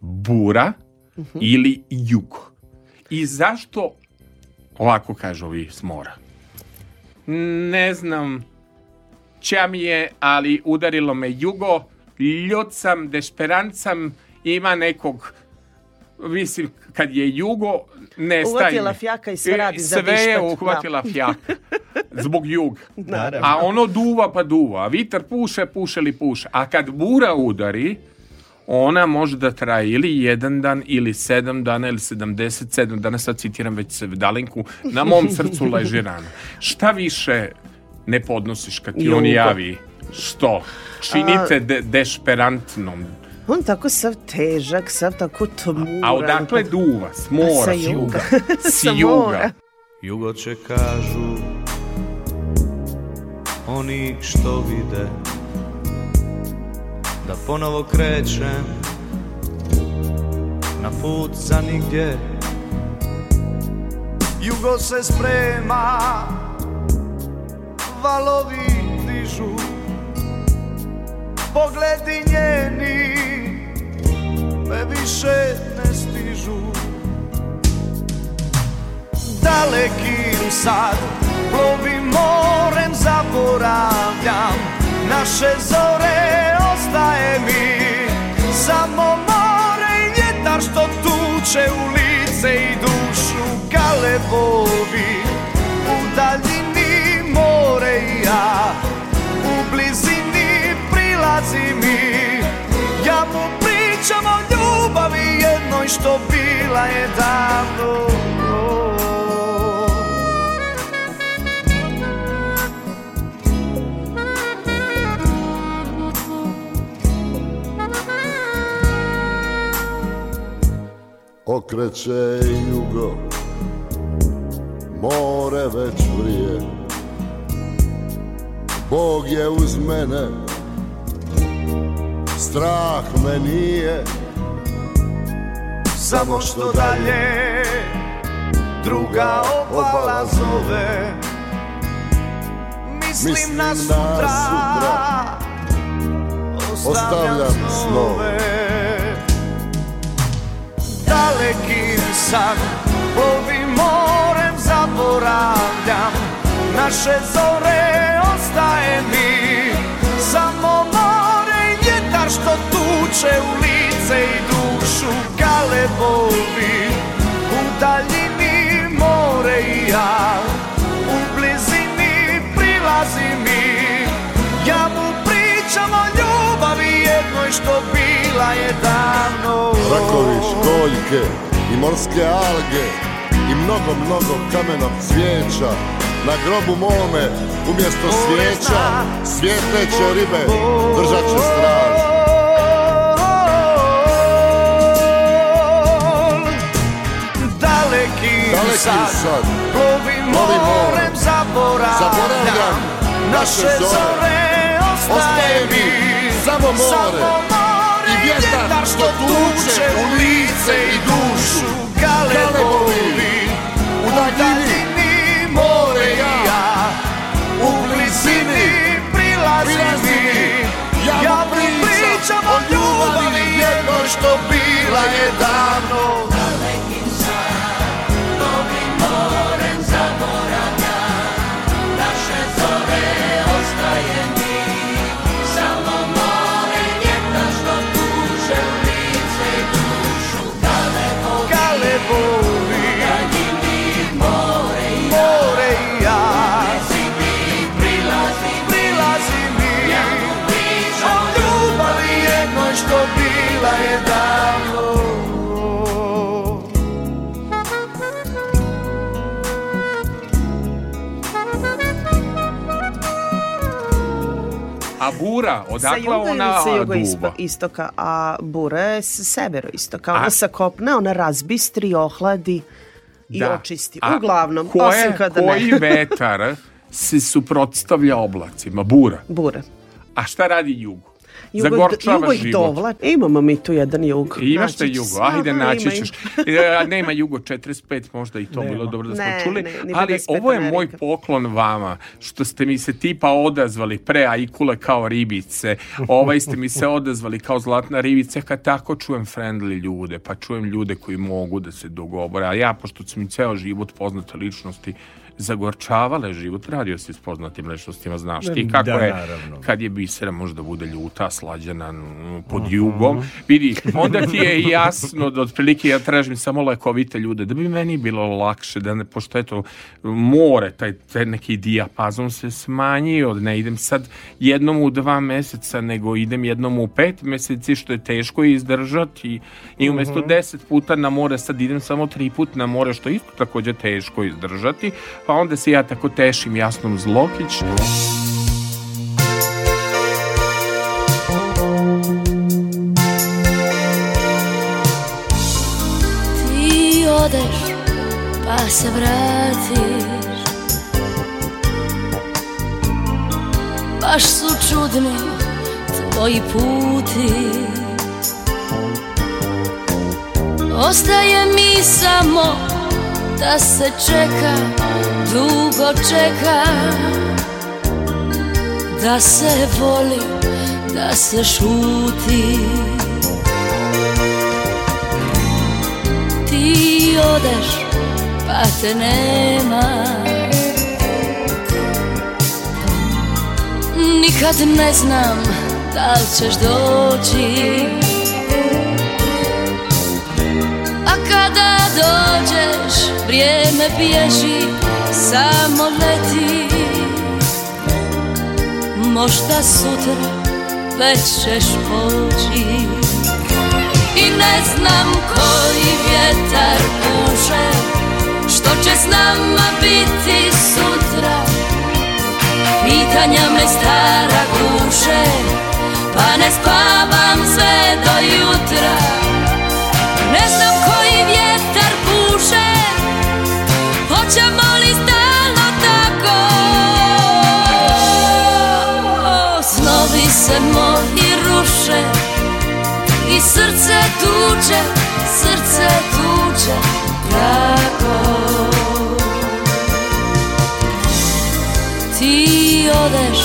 Bura uh mhm. -huh. ili jug? I zašto ovako kažu ovi s mora? ne znam čija mi je, ali udarilo me jugo, ljut sam, desperan ima nekog mislim, kad je jugo, ne staje. Uhvatila fjaka i sve e, radi za Sve je da. uhvatila fjaka. Zbog jug. Naravno. A ono duva pa duva. Vitar puše, puše li puše. A kad bura udari, ona može da traje ili jedan dan ili sedam dana ili 77 dana, sad citiram već se Vedalinku, na mom srcu leži rana. Šta više ne podnosiš kad ti on javi? Što? Činite A... de desperantnom, on tako sav težak, sav tako tmuran. A odakle duva? S mora, s juga. S juga. Jugo će kažu oni što vide da ponovo krećem na put za nigdje Jugo se sprema, valovi dižu Pogledi njeni me više ne stižu Dalekim sad plovim morem zaboravljam Naše zore nestaje mi Samo more i vjetar što tuče u lice i dušu kalebovi U daljini more i ja U blizini prilazi mi Ja mu pričam o ljubavi jednoj što bila je davno okreće jugo More već vrije Bog je uz mene Strah me nije Samo što dalje Druga obala zove Mislim, Mislim na sutra, na sutra. snove dalekim sam Plovi morem zaboravljam Naše zore ostaje mi Samo more i vjetar što tuče u lice i dušu Galebovi U daljini more i ja U blizini prilazi mi Ja mu pričam o ljubavi što bila je davno Rakovi, školjke i morske alge I mnogo, mnogo kamenog cvijeća Na grobu mome umjesto svijeća Svjetleće ribe držat ću straž Daleki, sad, sad plovi morem Zaboravljam, zaboravljam naše zore Ostaje mi samo more, samo more i vjetar što tuče u lice i dušu Galebovi u daljini more ja u blizini prilazi mi ja mu pričam o ljubavi jednoj što bila je da bura, odakle ona sa jugo duva? istoka, a bura je sa severoistoka. Ona a... Da sa kopna, ona razbistri, ohladi i da. očisti. A Uglavnom, koje, osim kada koji ne. Koji vetar se suprotstavlja oblacima? Bura. Bura. A šta radi jugo? Zagorčavaš jugo ih dovla. E, imamo mi tu jedan jug. Imaš te znači, jugo, ajde naći ćeš. E, nema jugo 45, možda i to Nema. bilo dobro da smo ne, čuli. Ne, ali ovo je Amerika. moj poklon vama, što ste mi se tipa odazvali pre ajkule kao ribice. Ovaj ste mi se odazvali kao zlatna ribica, kad tako čujem friendly ljude, pa čujem ljude koji mogu da se dogovore. A ja, pošto sam mi ceo život poznata ličnosti, zagorčavale život. Radio si s poznatim ličnostima, znaš ti da, kako da, je, naravno. kad je bisera možda bude ljuta, slađana pod jugom, uh -huh. vidi, onda ti je jasno da otprilike ja tražim samo lekovite ljude, da bi meni bilo lakše, da ne, pošto eto, more, taj, taj neki dijapazon se smanjio, ne idem sad jednom u dva meseca, nego idem jednom u pet meseci, što je teško izdržati i umesto uh mhm. -huh. deset puta na more, sad idem samo tri put na more, što je isto takođe teško izdržati, pa onda se ja tako tešim Jasnom Zlokić. Ti odeš pa se vratiš Baš su čudni tvoji puti Ostaje mi samo da se čeka, dugo čeka Da se voli, da se šuti Ti odeš, pa te nema Nikad ne znam da li ćeš doći dođeš Vrijeme bježi, samo leti Možda sutra već ćeš poći I ne znam koji vjetar puše Što će s nama biti sutra Pitanja me stara guše Pa ne spavam sve do jutra Srce tuče, srce tuče Kako Ti odeš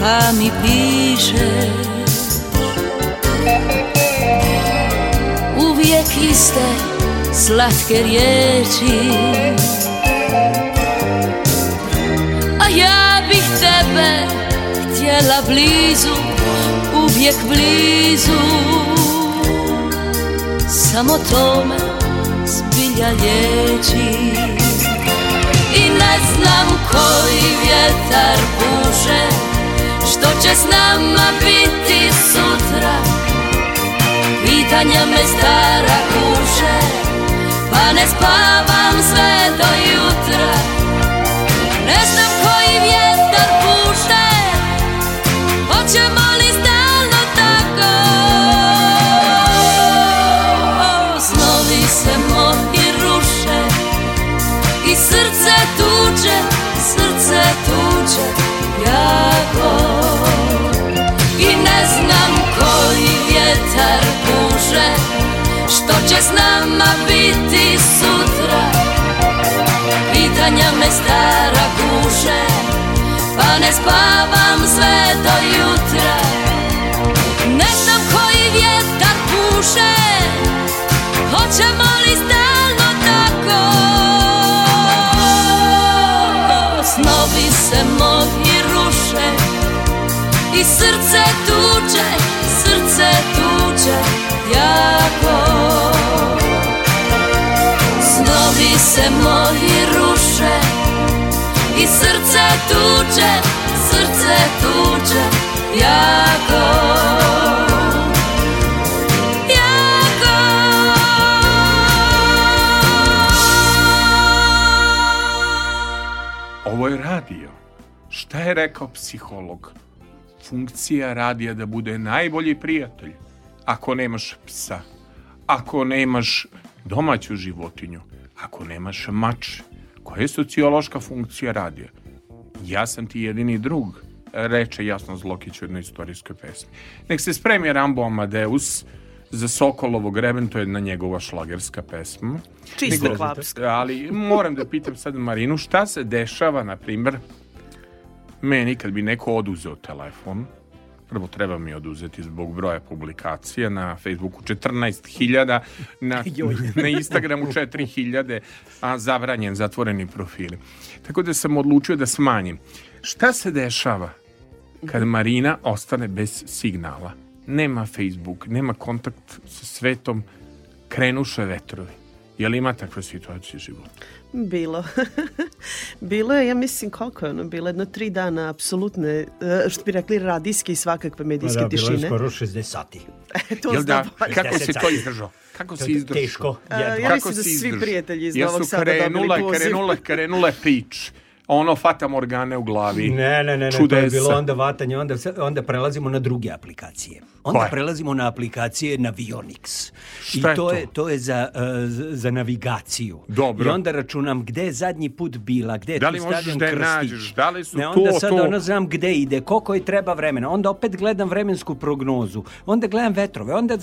pa mi pišeš Uvijek iste slatke riječi A ja bih tebe htjela blizu Uvijek blizu samo to me zbilja lječi I ne znam koji vjetar buže Što će s nama biti sutra Pitanja me stara kuže Pa ne spavam sve do jutra sreće jako I ne znam koji vjetar puše Što će s nama biti sutra Pitanja me stara kuše Pa ne spavam sve do jutra Ne znam koji vjetar puše Hoćemo li stati srce mog i ruše I srce tuče, srce tuče jako Snovi se moji ruše I srce tuče, srce tuče jako je rekao psiholog? Funkcija radija da bude najbolji prijatelj. Ako nemaš psa, ako nemaš domaću životinju, ako nemaš mač, koja je sociološka funkcija radija? Ja sam ti jedini drug, reče jasno Zlokić u jednoj istorijskoj pesmi. Nek se spremi Rambo Amadeus, za Sokolovo Greben, to je jedna njegova šlagerska pesma. Čista klapska. Ali moram da pitam sad Marinu, šta se dešava, na primer, Meni kad bi neko oduzeo telefon, prvo treba mi oduzeti zbog broja publikacija na Facebooku 14.000 na, na Instagramu 4.000 a zabranjen zatvoreni profili tako da sam odlučio da smanjim šta se dešava kad Marina ostane bez signala nema Facebook nema kontakt sa svetom krenuše vetrovi Je li ima takve situacije u životu? Bilo. bilo je, ja mislim, koliko je ono bilo? Jedno tri dana apsolutne, e, što bi rekli, radijske i svakakve medijske da, tišine. Da, bilo je skoro 60 sati. E, to Jel da, kako si to izdržao? Kako si izdržao? Teško. A, e, ja mislim da svi prijatelji iz Novog Sada dobili poziv. Krenula, krenule, krenule pič ono fatam organe u glavi. Ne, ne, ne, ne to je bilo onda vatanje, onda, onda prelazimo na druge aplikacije. Onda Koje? prelazimo na aplikacije Navionics. Šta I to je to? to je za, uh, za navigaciju. Dobro. I onda računam gde je zadnji put bila, gde je da li tu možeš da je nađeš, da li su ne, onda to, sad to. ono znam gde ide, koliko je treba vremena. Onda opet gledam vremensku prognozu. Onda gledam vetrove, onda...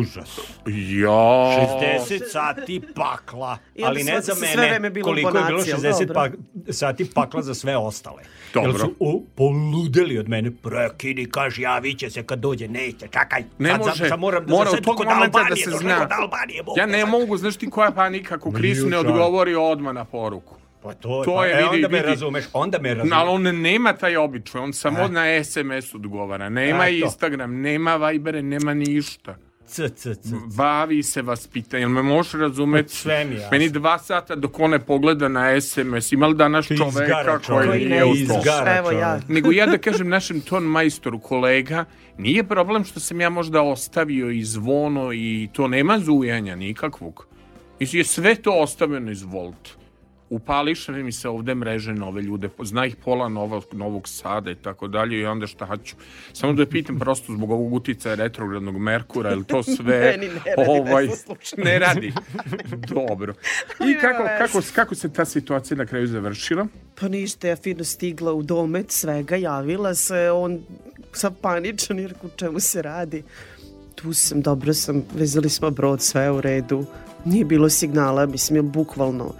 Užas. Ja. 60 sati pakla. Ali ne za mene koliko je bilo 60 pak, sati pakla za sve ostale. Dobro. Jer su o, poludeli od mene. Prekini, kaži, javit će se kad dođe neće, neće, čakaj. Ne sad, može, sad, moram da mora u tog momenta da se zna. Kod Albanije, ja ne sad. mogu, znaš ti koja panika, ko Kris ne odgovori odmah na poruku. Pa to, to pa, je, vidi, e, onda me razumeš, onda me razumeš. Ali on nema taj običaj, on samo e. na SMS odgovara, nema e, Instagram, nema Viber, nema ništa c, c, c, bavi se vaspitanjem. Jel me možeš razumeti? Sve pa mi jasno. Meni dva sata dok one pogleda na SMS, ima li danas Ti čoveka koji, koji u to? Evo ja. Nego ja da kažem našem ton majstoru kolega, nije problem što sam ja možda ostavio i zvono i to nema zujanja nikakvog. I je sve to ostavljeno iz Volta upališe mi se ovde mreže nove ljude, zna ih pola novog, novog sada i tako dalje i onda šta hoću. Samo da pitam prosto zbog ovog utica retrogradnog Merkura, ili to sve ne, ni ne radi, ovaj, ne, ne radi. Dobro. I kako, kako, kako se ta situacija na kraju završila? Pa ništa, ja fino stigla u domet svega, javila se, on sa paničan jer u čemu se radi. Tu sam, dobro sam, vezali smo brod, sve u redu. Nije bilo signala, mislim, bukvalno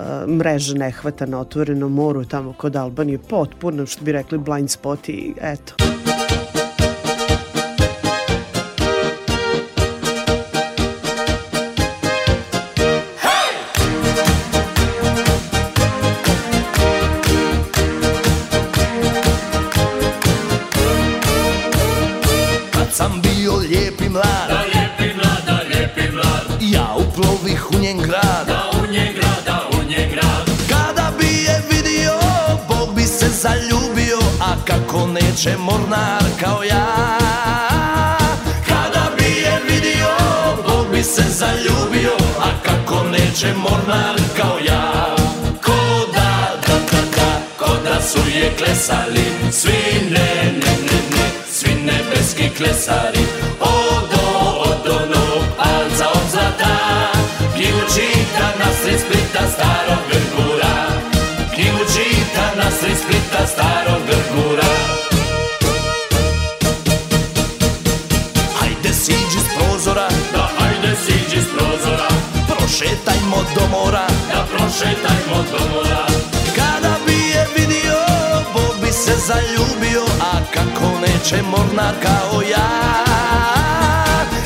E, mreža nehvata na otvorenom moru tamo kod Albanije, potpuno što bi rekli blind spot i eto. tako neće mornar kao ja Kada bi je vidio, Bog bi se zaljubio A kako neće mornar kao ja Ko da, da, da, da, ko da su je klesali Svi ne, ne, ne, ne, svi nebeski klesari Odo, odo, no, alca od zlata Bjelučita da nas sred Splita starog prošetajmo do mora Da prošetajmo do mora Kada bi je vidio, Bo bi se zaljubio A kako neće morna kao ja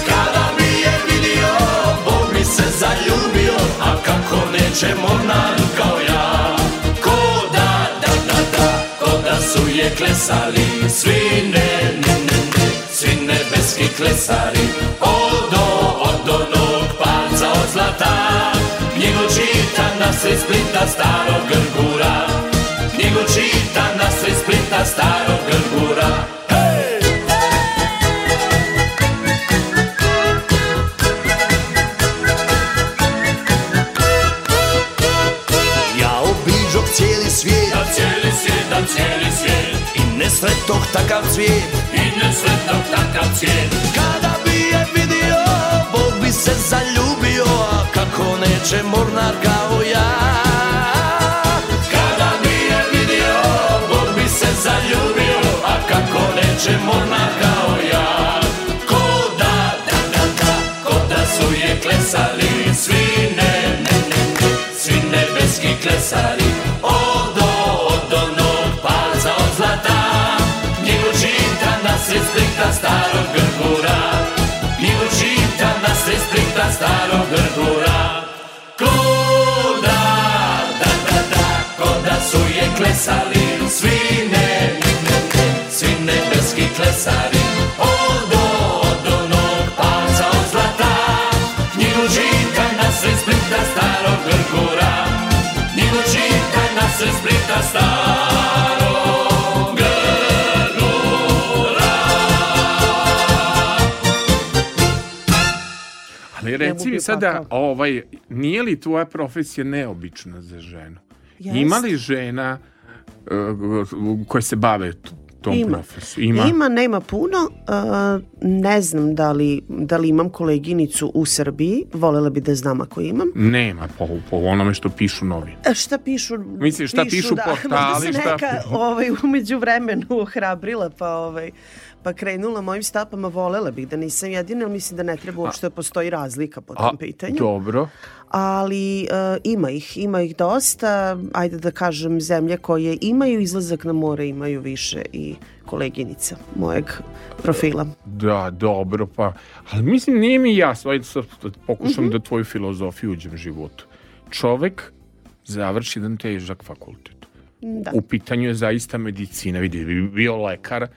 Kada bi je vidio, Bo bi se zaljubio A kako neće morna kao ja Ko da, da, da, da Ko da su je klesali Svi ne, ne, ne, ne Svi nebeski klesari Odo se iz Splita starog grgura Knjigu čita nas iz Splita starog grgura hey! Ja obiđoh cijeli svijet Da cijeli svijet, da cijeli svijet I ne sretoh takav cvijet I ne sretoh takav cvijet Kada bi je vidio Bog bi se zaljubio A kako neće mornar ga Ali reci mi sada, takav. ovaj, nije li tvoja profesija neobična za ženu? Yes. Ima li žena uh, koje se bave tom ima. profesiju? Ima. Ima, nema puno. Uh, ne znam da li, da li imam koleginicu u Srbiji. Volela bi da znam ako imam. Nema, po, po onome što pišu novine. E, šta pišu? Mislim, šta pišu, pišu da, portali? Da, možda se neka šta... ovaj, umeđu vremenu ohrabrila, pa ovaj, pa krenula mojim stapama, volela bih da nisam jedina, ali mislim da ne treba uopšte da postoji razlika po tom a, pitanju. Dobro. Ali e, ima ih, ima ih dosta, ajde da kažem zemlje koje imaju izlazak na more, imaju više i koleginica mojeg profila. Da, dobro, pa, ali mislim nije mi jasno, ajde sad da pokušam mm -hmm. da tvoju filozofiju uđem u životu. Čovek završi jedan težak fakultet. Da. U pitanju je zaista medicina, vidi, bio lekar,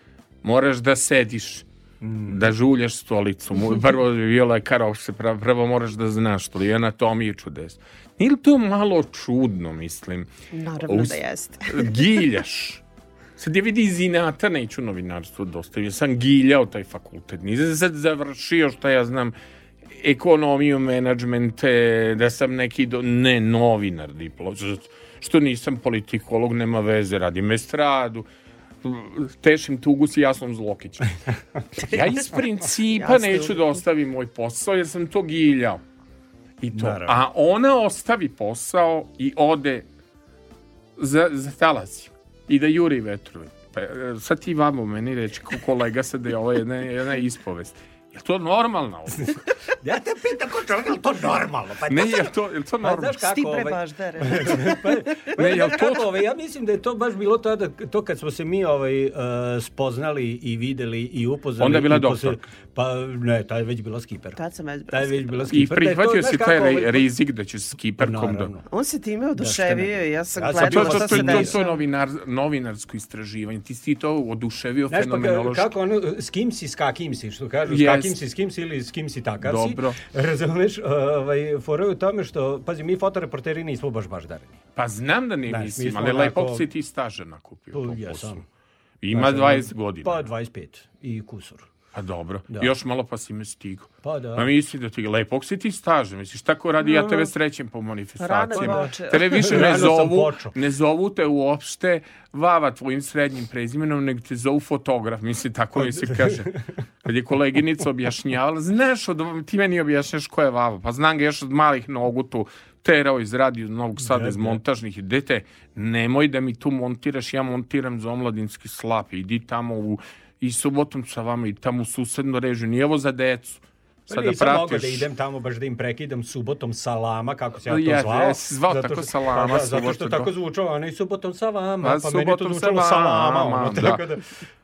moraš da sediš, mm. da žuljaš stolicu. Prvo je bio lekar opšte, prvo moraš da znaš to, i anatomiju čudes. Ili to malo čudno, mislim. Naravno Us... da jeste. Giljaš. Sad je vidi iz inata neću novinarstvo dosta. Ja sam giljao taj fakultet. Nisam sad završio što ja znam ekonomiju, menadžment, da sam neki do... ne novinar diplom. Što nisam politikolog, nema veze, radim estradu tešim tugu s Jasnom Zlokićem. Ja iz principa neću da ostavim moj posao jer sam to giljao. I to. Naravno. A ona ostavi posao i ode za, za talazi i da juri vetrovi. Pa, e, sad ti vamo meni reći kolega sad da je ovo jedna, jedna ispovest. Je to normalno? ja te pitam ko čovjek, je to normalno? Pa ne, je to, je to pa normalno? Pa, Sti ovaj- pre baždare. pa, ne, je pa to... Kako, ovaj, ja mislim da je to baš bilo tada, to kad smo se mi ovaj, uh, spoznali i videli i upoznali. Onda je bila doktor. Pa ne, taj je već bila skiper. Tad sam već bila taj već bila skiper. I da prihvatio si taj ovaj, rizik da ću skiperkom no, no, no. On se time da, oduševio i ja sam ja gledala to, to, to, to, to novinar, novinarsko istraživanje. Ti si to oduševio pa fenomenološki. Kako ono, s kim si, s kakim si, što kažu, yes kim si s kim si ili s kim si takav Dobro. si. Razumeš, ovaj, fora je u tome što, pazi, mi fotoreporteri nismo baš baš dareni. Pa znam da ne da, mislim, ali lepo si ti staža nakupio. Pa, ja sam. Ima znači, 20 godina. Pa 25 i kusur. A pa dobro, da. još malo pa si me stigo. Pa da. Ma misli da ti lepog si ti staža, misliš, tako radi, ja da, tebe da. srećem po manifestacijama. Tebe više ne zovu, ne zovu te uopšte vava tvojim srednjim prezimenom, nego te zovu fotograf, misli, tako mi se kaže. Kad je koleginica objašnjavala, znaš, od, ti meni objašnjaš ko je vava, pa znam ga još od malih nogu tu, terao iz radio Novog Sada, da, iz montažnih. Dete, nemoj da mi tu montiraš, ja montiram za omladinski slap. Idi tamo u i subotom sa vama i tamo u susednu režiju. Nije ovo za decu. Pa Sada pa nisam da pratiš... da idem tamo baš da im prekidam subotom salama, kako se ja to yes, zvao. Yes, zvao zato što, tako salama. Pa da, zato što da. tako zvučalo, ono i subotom salama, pa subotom meni to zvučalo salama. salama ono, da. tako da. da.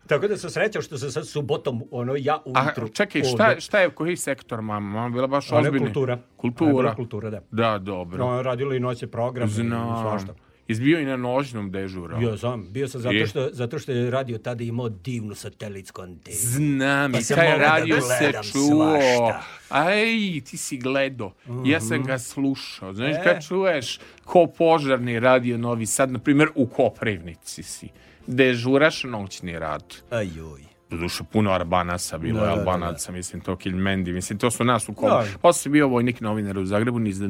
Tako da sam srećao što se sad subotom ono ja ujutru. A čekaj, šta, šta je koji sektor mama? Mama bila baš ozbiljna. Kultura. Kultura. Kultura, da. Da, dobro. No, radila i noće program i svašta izbio i na nožnom dežurao. Jo, znam, bio sam zato što, zato što je radio tada imao divnu satelitsku antenu. Znam, pa i taj da radio da se čuo. Svašta. Aj, ti si gledo. Mm -hmm. Ja sam mhm. ga slušao. Znaš, e? kad čuješ ko požarni radio Novi Sad, na primjer u Koprivnici si, dežuraš noćni rad. Ajoj doduše puno Arbanasa bilo, da, da, da, Albanaca, da, da. mislim, to Kilmendi, mislim, to su nas u kolu. Da. Posle bio vojnik novinar u Zagrebu, niz da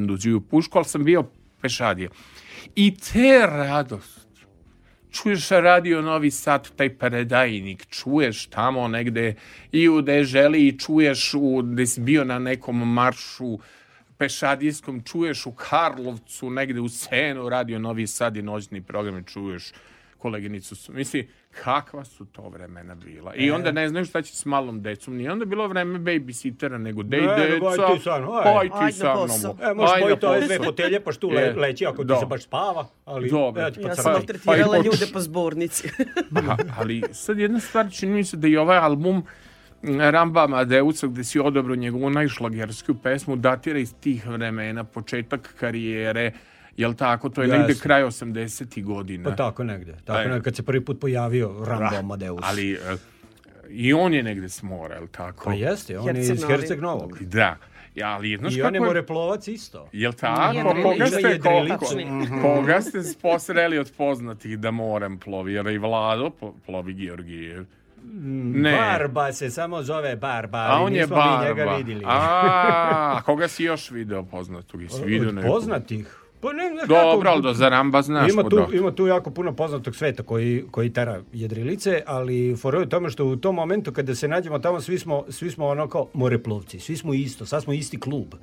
pušku, ali sam bio pešadije. I te radost. Čuješ radio Novi Sad, taj predajnik, čuješ tamo negde i u Deželi i čuješ u, gde si bio na nekom maršu pešadijskom, čuješ u Karlovcu, negde u Senu radio Novi Sad i noćni program i čuješ koleginicu. Misli, Kakva su to vremena bila. I e. onda ne znaju šta će s malom decom. Nije onda bilo vreme babysitera, nego dej ne, deca, aj ti sa mnom. Aj, ti sa mnom. E, možeš pojiti ove dve fotelje, pa što le, leći ako Do. ti se baš spava. Ali, Dobro. Ja, ja pa sam maltretirala pa ljude po zbornici. ba, ali sad jedna stvar, čini mi se da i ovaj album Ramba Amadeusa gde si odobro njegovu najšlagersku pesmu datira iz tih vremena, početak karijere, Jel tako? To je yes. negde kraj 80. godina. Pa tako negde. Tako negde kad se prvi put pojavio Rambo Amadeus. Ali eh, i on je negde s mora, jel tako? Pa jeste, on Herceg je iz Herceg Novog. Da. Ja, ali jedno I on je moreplovac isto. Jel tako? Jedrili, pa koga, ste, koga, mhm. koga ste posreli od poznatih da morem plovi? Jer i Vlado plovi Georgijev. Mm, ne. Barba se samo zove Barba, ali a on nismo je mi njega vidjeli. A, koga si još video poznatog? Si video od poznatih? Pa ne, znaš Dobro, kako, do da zaramba znaš ima tu, ima tu jako puno poznatog sveta koji, koji tera jedrilice, ali foro je tome što u tom momentu kada se nađemo tamo, svi smo, svi smo ono kao moreplovci, svi smo isto, sad smo isti klub.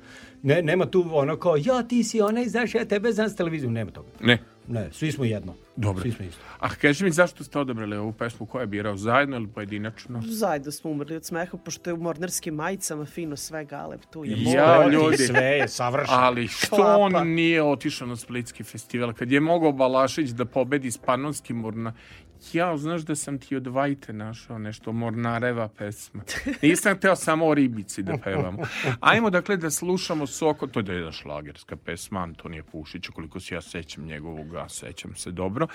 Ne, nema tu ono kao, ja ti si onaj, znaš, ja tebe znam s televizijom, nema toga. Ne. Ne, svi smo jedno. Dobro. Svi smo isto. A kaži mi zašto ste odabrali ovu pesmu? Ko je birao? Zajedno ili pojedinačno? Zajedno smo umrli od smeha, pošto je u mornarskim majicama fino sve galeb tu je. Ja, mora. ljudi. Sve je savršeno. Ali što Klapa. on nije otišao na Splitski festival? Kad je mogao Balašić da pobedi s Panonskim morna ja, znaš da sam ti od Vajte našao nešto mornareva pesma. Nisam teo samo o ribici da pevamo. Ajmo dakle da slušamo Soko, to je da jedna šlagerska pesma Antonija Pušića, koliko se ja sećam njegovog, a sećam se dobro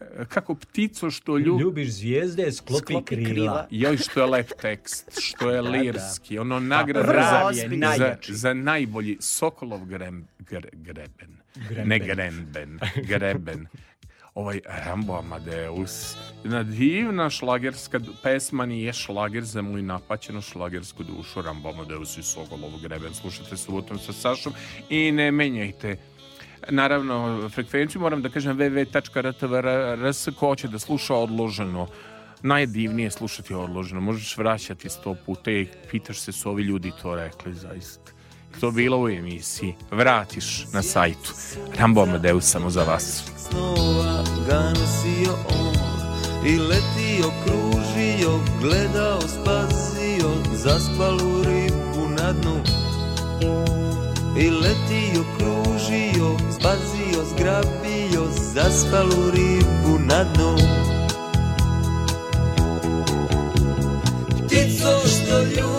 e, kako ptico što ljub... ljubiš zvijezde, sklopi, sklopi krila. krila. Joj, što je lep tekst, što je da, da, lirski, da. ono nagrada za, za, za, najbolji Sokolov grem, gre, greben. greben. Ne gremben, greben ovaj Rambo Amadeus. Jedna divna šlagerska pesma nije šlager za moju napaćenu šlagersku dušu. Rambo Amadeus i Sokolov greben. Slušajte subotom sa Sašom i ne menjajte naravno frekvenciju. Moram da kažem www.rtvrs ko će da sluša odloženo najdivnije slušati odloženo. Možeš vraćati sto puta i pitaš se su ovi ljudi to rekli zaista to bilo u emisiji vratiš na sajtu. Rambo Amadeus samo za vas. Snova on i letio, kružio, gledao, spasio, zaspalu ribu na dnu. I letio, kružio, spasio, zgrabio, zaspalu ribu na dnu. Ptico što ljubi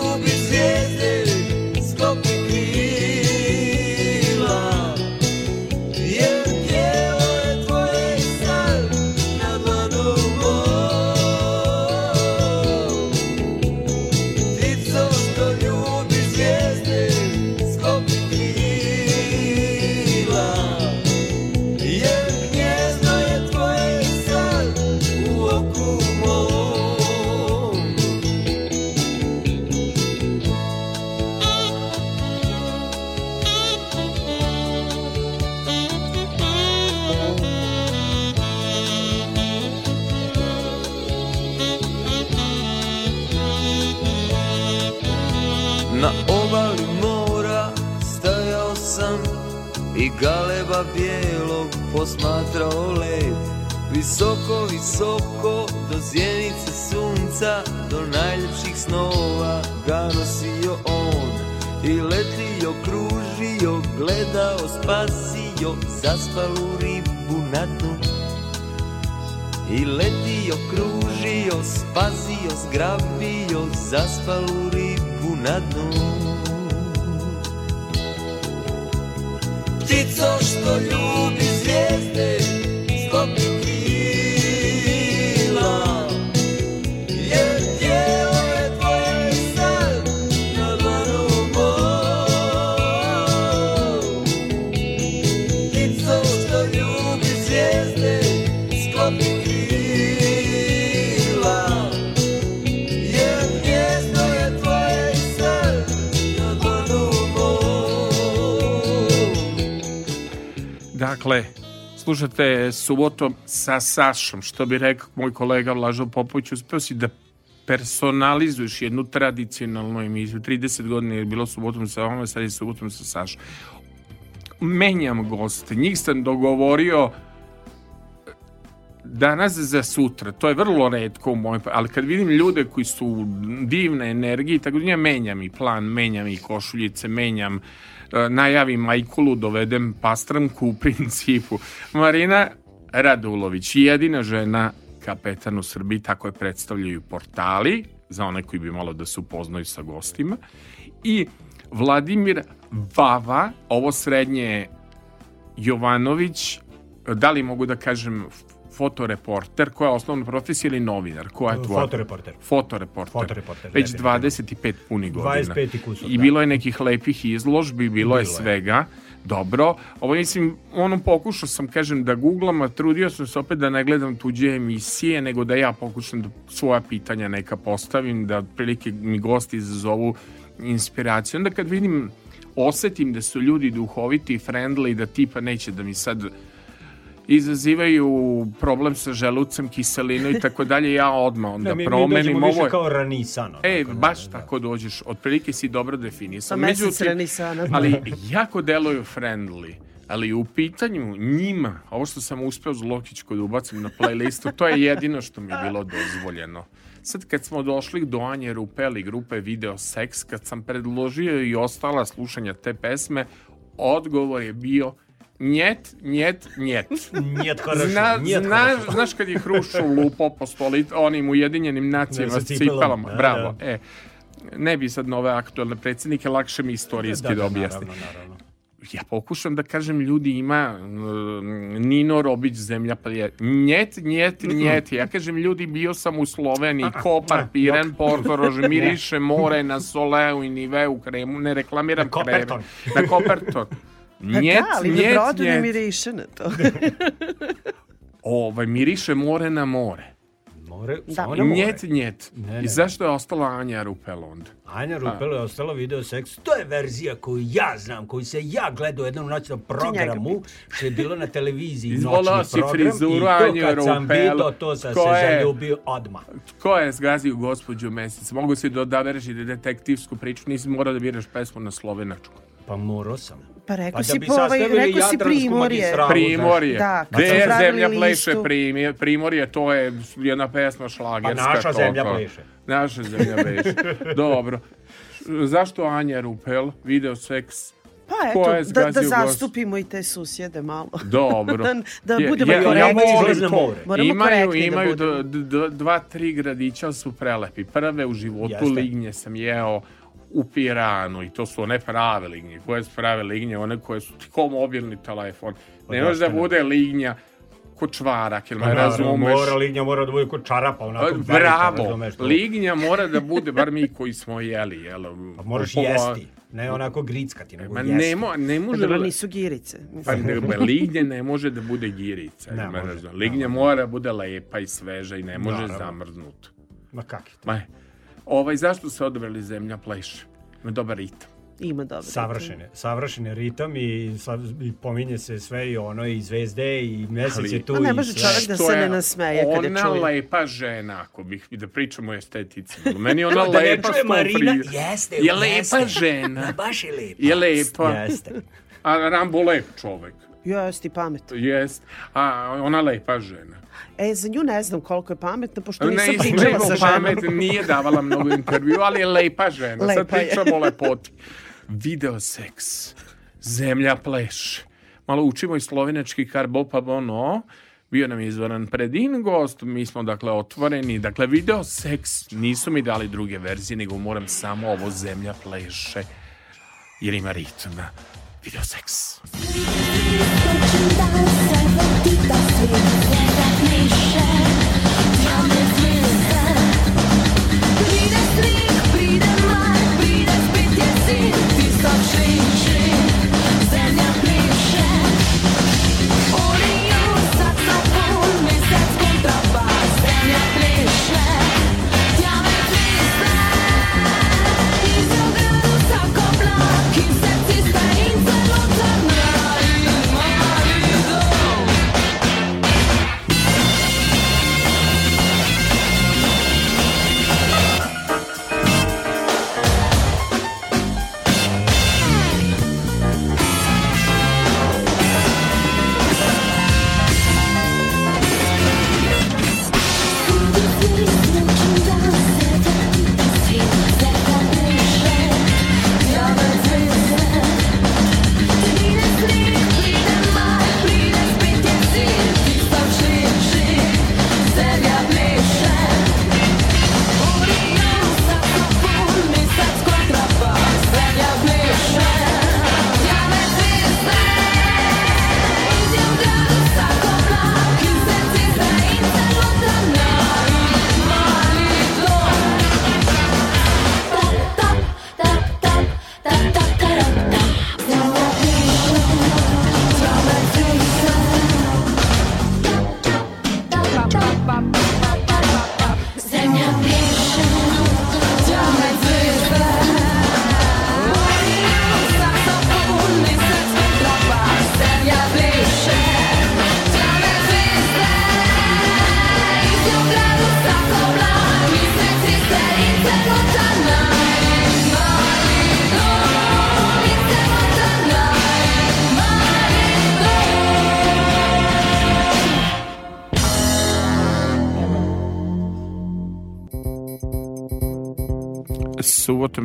posmatrao let Visoko, visoko, do zjenice sunca Do najljepših snova ga nosio on I letio, kružio, gledao, spasio Zaspalu ribu na dnu I letio, kružio, spasio, zgrabio Zaspalu ribu na dnu ptico što ljubi zvijezde slušate subotom sa Sašom, što bi rekao moj kolega Vlažo Popović, uspeo si da personalizuješ jednu tradicionalnu emisiju, 30 godina je bilo subotom sa vama, sad je subotom sa Sašom. Menjam goste, njih sam dogovorio danas za sutra, to je vrlo redko u mojoj, pa- ali kad vidim ljude koji su divne energije, tako da ja menjam i plan, menjam i košuljice, menjam uh, E, najavi majkulu, dovedem pastramku u principu. Marina Radulović, jedina žena kapetan u Srbiji, tako je predstavljaju portali, za one koji bi malo da se upoznaju sa gostima. I Vladimir Vava, ovo srednje Jovanović, da li mogu da kažem fotoreporter, koja je osnovna profesija ili novinar? Koja je tvoja? Fotoreporter. Fotoreporter. fotoreporter Već 25 puni godina. 25 i kusur, da. I bilo je nekih lepih izložbi, bilo, bilo je svega. Je. Dobro, ovo mislim, ono pokušao sam, kažem, da googlam, a trudio sam se opet da ne gledam tuđe emisije, nego da ja pokušam da svoja pitanja neka postavim, da otprilike mi gosti izazovu inspiraciju. Onda kad vidim, osetim da su ljudi duhoviti, friendly, da tipa neće da mi sad izazivaju problem sa želucem, kiselinom i tako dalje, ja odmah onda ne, da, mi, promenim mi ovo. Više kao ranisano. E, tako da, baš da, tako dođeš, otprilike si dobro definisan. Pa Međutim, ranisano. ali jako deluju friendly. Ali u pitanju njima, ovo što sam uspeo Zlokićko da ubacim na playlistu, to je jedino što mi je bilo dozvoljeno. Sad kad smo došli do Anje Rupeli grupe Video Sex, kad sam predložio i ostala slušanja te pesme, odgovor je bio Нет, нет, нет. Нет, хорошо. Zna, njet, znaš, хорошо. znaš kad je Hruščov lupo po stoli, onim ujedinjenim nacijama s cipelama. Da, Bravo. Da. E, ne bi sad nove aktualne predsjednike, lakše mi istorijski e, da, da, da objasni. Naravno, naravno. Ja pokušam da kažem, ljudi ima mm, Nino Robić zemlja plje. Njet, njet, njet. Ja kažem, ljudi, bio sam u Sloveniji, Kopar, Piren, Portorož, miriše more na Soleu i Niveu kremu, ne reklamiram kreme. Na Koperton. Na Koperton. Njet, da, ali njet, na njet. ne miriše na to. ovaj, miriše more na more. More, Samo da, na more. Njet, njet. I zašto je ostala Anja Rupel onda? Anja pa. Rupel je ostala video seks. To je verzija koju ja znam, koju se ja gledao u jednom noćnom programu, što je bilo na televiziji Izvolao noćni program. frizuru Anja Rupel. I to kad sam vidio, to sam se je, zaljubio odmah. Ko je zgazio gospođu Mesec? Mogu si da odabereš i detektivsku priču, nisi morao da biraš pesmu na slovenačku. Pa morao sam. Pa rekao pa da si, da po, ovaj, rekao si Primorje. Primorje. Da, kad Gde su zemlja listu. pleše primje, Primorje, to je jedna pesma šlagerska. Pa naša toka. zemlja pleše. Naša zemlja pleše. Dobro. Zašto Anja Rupel, video seks, pa eto, da, da zastupimo gost. i te susjede malo. Dobro. da, da budemo je, korektni. Ja more. imaju, da imaju da dva, dva, tri gradića su prelepi. Prve u životu Jeste. lignje sam jeo u Piranu i to su one prave lignje. Koje su prave lignje? One koje su ko mobilni telefon. Ne može da bude lignja ko čvarak, jel me pa razumeš? Mora, lignja mora da bude ko čarapa, onako. Pa, bravo, razumeš, lignja mora da bude, bar mi koji smo jeli, jel? Pa moraš po... jesti. Ne onako grickati, nego Ma jesti. Nemo, ne pa može... Da nisu girice. Pa ne, lignje ne može da bude girica. Ne, može, lignja ne, mora da bude lepa i sveža i ne može zamrznut. Ma kak je to? Ma, Ovaj, zašto se odabrali zemlja pleše? Ima dobar ritam ima dobar ritam. je, savršen ritam i, i pominje se sve i ono i zvezde i mesec Ali, je tu pa i ne može čovjek da se ne nasmeje kada čuje. Ona lepa žena, ako bih da pričamo o estetici. Meni ona da lepa da Marina, jeste, je jeste. lepa žena. Da, baš je lepa. Je lepa. Jeste. A Rambo lep čovjek. Jeste i pamet. Jeste. A ona lepa žena. E, za nju ne znam koliko je pametna, pošto nisam ne, pričala sa ženom. pamet, nije davala mnogo intervju, ali je lepa žena. Lepa Sad pričamo o lepoti. Video seks, zemlja pleš. Malo učimo i slovenački karbopa bono. Bio nam je izvoran predin gost, mi smo dakle otvoreni, dakle video seks, nisu mi dali druge verzije, nego moram samo ovo zemlja pleše, jer ima ritma. Video seks.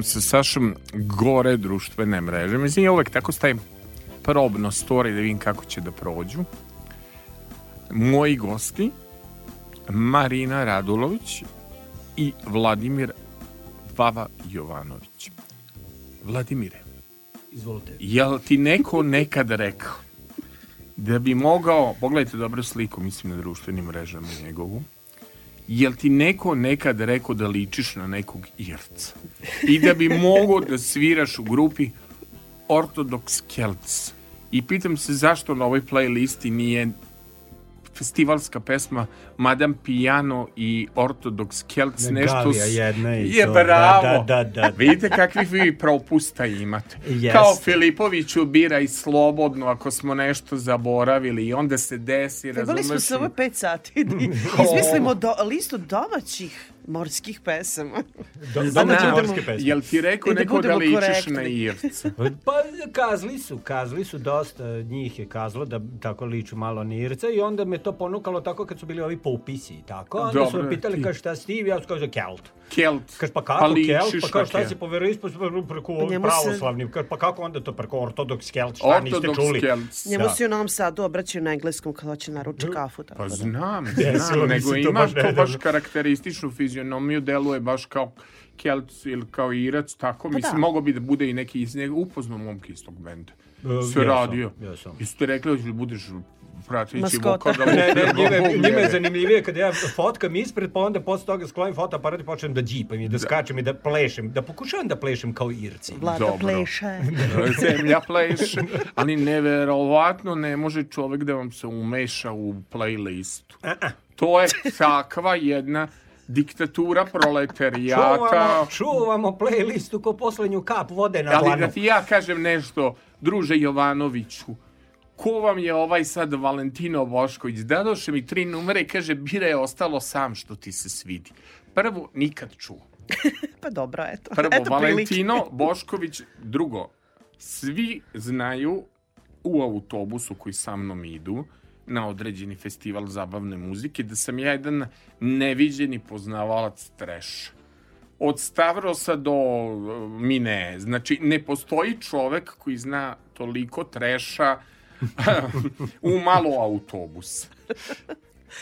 sa Sašom gore društvene mreže. Mislim, ja uvek tako stavim probno story da vidim kako će da prođu. Moji gosti, Marina Radulović i Vladimir Vava Jovanović. Vladimire, Izvolite. jel ti neko nekad rekao da bi mogao, pogledajte dobro sliku, mislim na društvenim mrežama njegovu, jel ti neko nekad rekao da ličiš na nekog irca i da bi mogao da sviraš u grupi Orthodox Celts i pitam se zašto na ovoj playlisti nije festivalska pesma Madame Piano i Orthodox Kelts, ne, nešto... Galija jedna i je, to. Da, bravo! Da, da, da, da. Vidite kakvih vi propusta imate. Yes. Kao Filipoviću biraj slobodno ako smo nešto zaboravili i onda se desi, razumeš? Trebali smo samo 5 sati. Da izmislimo do, listu domaćih morskih pesama. Do, domaće da, morske pesme. Jel ti rekao I da nekoga da ličiš na Irca? pa kazli su, kazli su dosta, njih je kazlo da tako liču malo na Irca i onda me to ponukalo tako kad su bili ovi popisi i tako. Onda Dobre, su me pitali kaže šta si ti, ja sam kažem Kelt. Kelt. Kaš pa, pa kako pa Kelt, pa kao šta si povero ispod preko pa pravoslavnim, kaš pa kako onda to preko ortodoks Kelt, šta ortodoks niste čuli. Kelt. Njemu da. se u nam Sadu obraćaju na engleskom kada će naručiti kafu. Tako pa da. znam, znam, nego imaš to baš karakterističnu fizičku fizionomiju deluje baš kao Kelt ili kao Irac, tako. Pa Mislim, da. mogo bi da bude i neki iz njega. Upoznao momke iz tog benda. E, Sve ja radio. Sam, ja sam. I su te rekli da, da budeš prateći vokoga. Da ne, ne, njime, njime je zanimljivije kada ja fotkam ispred, pa onda posle toga sklonim fotoaparat i počnem da džipam i da, da skačem i da plešem, da pokušavam da plešem kao irci. Vlada Dobro. pleše. Zemlja pleše. Ali neverovatno ne može čovek da vam se umeša u playlistu. A -a. To je takva jedna diktatura proletarijata. Čuvamo, čuvamo playlistu ko poslednju kap vode na Ali da ja kažem nešto, druže Jovanoviću, ko vam je ovaj sad Valentino Bošković? Dadoše mi tri numere i kaže, bira je ostalo sam što ti se svidi. Prvo, nikad čuo. pa dobro, eto. Prvo, eto Valentino prilike. Bošković. Drugo, svi znaju u autobusu koji sa mnom idu, na određeni festival zabavne muzike, da sam ja jedan neviđeni poznavalac treša. Od Stavrosa do e, Mine, znači ne postoji čovek koji zna toliko treša u malo autobus.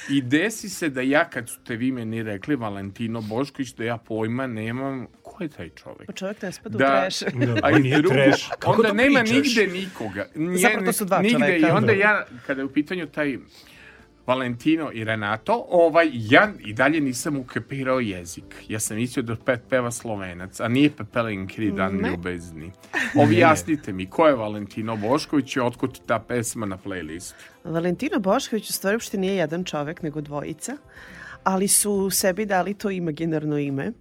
I desi se da ja, kad su te vi meni rekli Valentino Bošković, da ja pojma nemam ko je taj čovek? Pa čovek ne spada u da. treš. Da, a nije treš. Onda nema pričaš? nigde nikoga. Nije, Zapravo to su dva nigde. čoveka. I onda da. ja, kada je u pitanju taj Valentino i Renato, ovaj, ja i dalje nisam ukapirao jezik. Ja sam mislio da pet peva slovenac, a nije Pepelin Kri ljubezni. Objasnite mi, ko je Valentino Bošković i otkud ta pesma na playlistu? Valentino Bošković u stvari uopšte nije jedan čovek, nego dvojica ali su sebi dali to imaginarno ime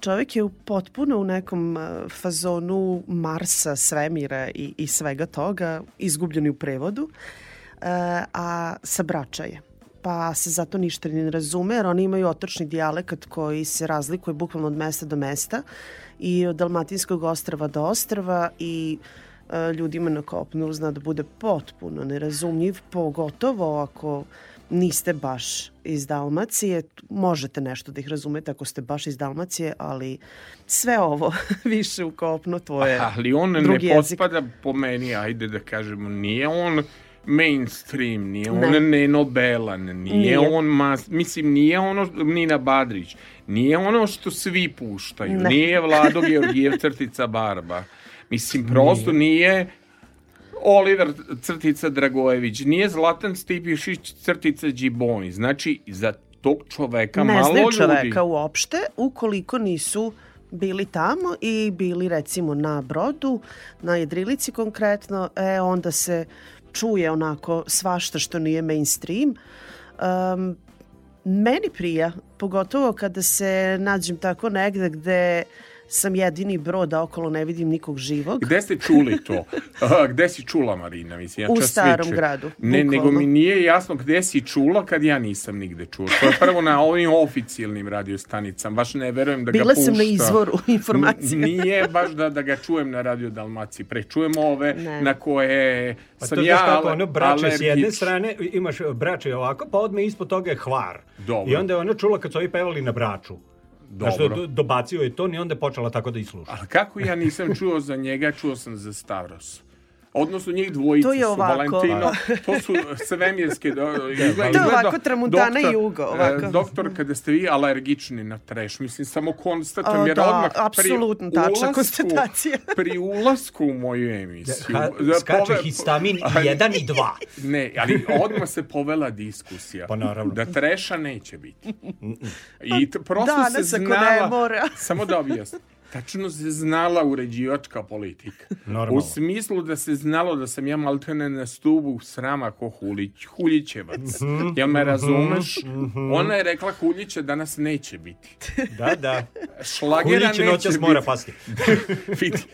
Čovjek je u potpuno u nekom e, fazonu Marsa, svemira i, i svega toga, izgubljeni u prevodu, e, a sa brača je pa se zato ništa ne razume, jer oni imaju otočni dijalekat koji se razlikuje bukvalno od mesta do mesta i od Dalmatinskog ostrava do ostrava i e, ljudima na kopnu zna da bude potpuno nerazumljiv, pogotovo ako niste baš iz Dalmacije, možete nešto da ih razumete ako ste baš iz Dalmacije, ali sve ovo više u kopno to je Ali on ne jezik. potpada po meni, ajde da kažemo, nije on mainstream, nije ne. on Neno Nobelan, nije, nije. on mas, mislim nije ono Nina Badrić, nije ono što svi puštaju, ne. nije Vlado Georgijev crtica barba. Mislim, prosto nije Oliver crtica Dragojević, nije Zlatan Stipišić crtica Điboni. Znači, za tog čoveka ne malo ljudi. Ne zna čoveka uopšte, ukoliko nisu bili tamo i bili recimo na brodu, na jedrilici konkretno, e, onda se čuje onako svašta što nije mainstream. Um, meni prija, pogotovo kada se nađem tako negde gde uh, sam jedini brod, a okolo ne vidim nikog živog. Gde ste čuli to? gde si čula, Marina? Mislim, ja u starom sviče. gradu. Ne, bukvalno. nego mi nije jasno gde si čula kad ja nisam nigde čula. To je prvo na ovim oficijalnim radiostanicama. Baš ne verujem da Bila ga pušta. Bila sam na izvoru informacija. nije baš da, da ga čujem na Radio Dalmaciji. Prečujem ove ne. na koje pa sam to ja kako, ono, brače s jedne strane, imaš brače ovako, pa odme ispod toga je hvar. Dobro. I onda je ona čula kad su ovi pevali na braču. Dobro. Što dobacio je to i onda je počela tako da i sluša. Ali kako ja nisam čuo za njega, čuo sam za Stavros. Odnosno njih dvojica to su Valentino, to su svemirske do, izgleda, to je ovako Tramuntana i Jugo. E, ovako. Doktor, kada ste vi alergični na treš, mislim, samo konstatam, o, jer da, odmah pri ulasku, konstatacija. pri ulasku u moju emisiju... Ha, skače pove, histamin 1 i 2. Ne, ali odmah se povela diskusija. Pa naravno. Da treša neće biti. I prosto da, se znala... Samo da objasnim tačno se znala uređivačka politika. Normalno. U smislu da se znalo da sam ja maltene na stubu srama ko Hulić, Huljićevac. Mm -hmm, Jel me mhm, razumeš? Mm -hmm. Ona je rekla Huljića danas neće biti. Da, da. Šlagera Huljiće neće biti. mora pasti. Da,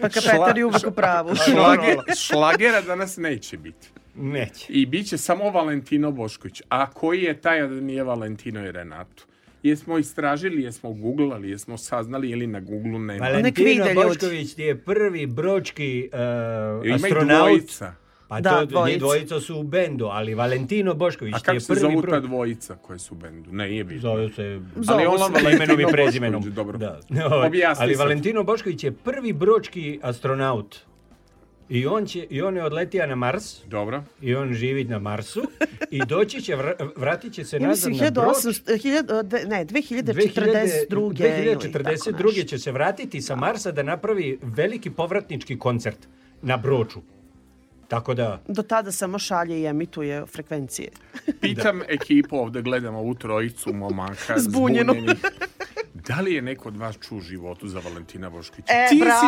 pa kapetar je uvijek u pravu. Da, da, šlagera, šlagera danas neće biti. Neće. I bit će samo Valentino Bošković. A koji je taj da nije Valentino i Renato? jesmo istražili, jesmo googlali, jesmo saznali ili na Googlu nema. Valentino pa Bošković ti je prvi bročki uh, astronaut. Pa da, to dvojica. dvojica su u bendu, ali Valentino Bošković je prvi... A kako se zovu ta dvojica koje su u bendu? Ne, nije bitno. Zove se... Ali on se imenom i prezimenom. Dobro. Da. No, ali Valentino Bošković je prvi bročki astronaut. I on, će, I on je odletio na Mars. Dobro. I on živi na Marsu. I doći će, vr, vratit će se nazad na brod. ne, 2042. 2042. će se vratiti sa Marsa da napravi veliki povratnički koncert na Broču. Tako da... Do tada samo šalje i emituje frekvencije. Pitam da. ekipu, ovde, gledamo ovu trojicu momaka. Zbunjenu. Da li je neko od vas čuo životu za Valentina Boškića? E, ti bravo, si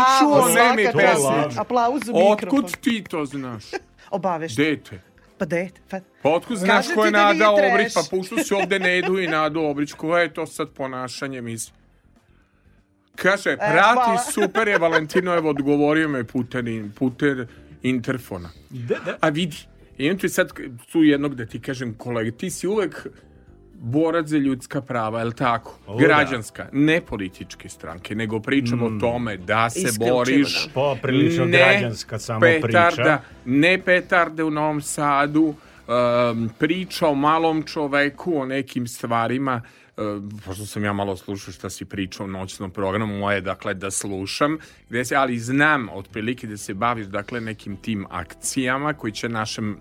čuo neme pesme. Aplauz u mikrofon. Otkud ti to znaš? Obaveš. Dete. Pa dete. Pa, pa otkud znaš ko je da Nada Obrić? Pa puštu si ovde Nedu i Nadu Obrić. Koje je to sad ponašanje, mislim? Kaže, e, prati, e, super je Valentino, evo, odgovorio me puter, puter interfona. Da, da. A vidi, imam ti sad tu jednog da ti kažem kolega, ti si uvek borac za ljudska prava, je li tako? O, da. Građanska, da. ne političke stranke, nego pričamo mm. o tome da se Isključivo, boriš. Da. Pa, prilično ne građanska samo petarda, priča. Ne petarde u Novom Sadu, um, priča o malom čoveku, o nekim stvarima pošto sam ja malo slušao šta si pričao u noćnom programu, moje dakle da slušam, gde se, ali znam otprilike da se baviš dakle nekim tim akcijama koji će našem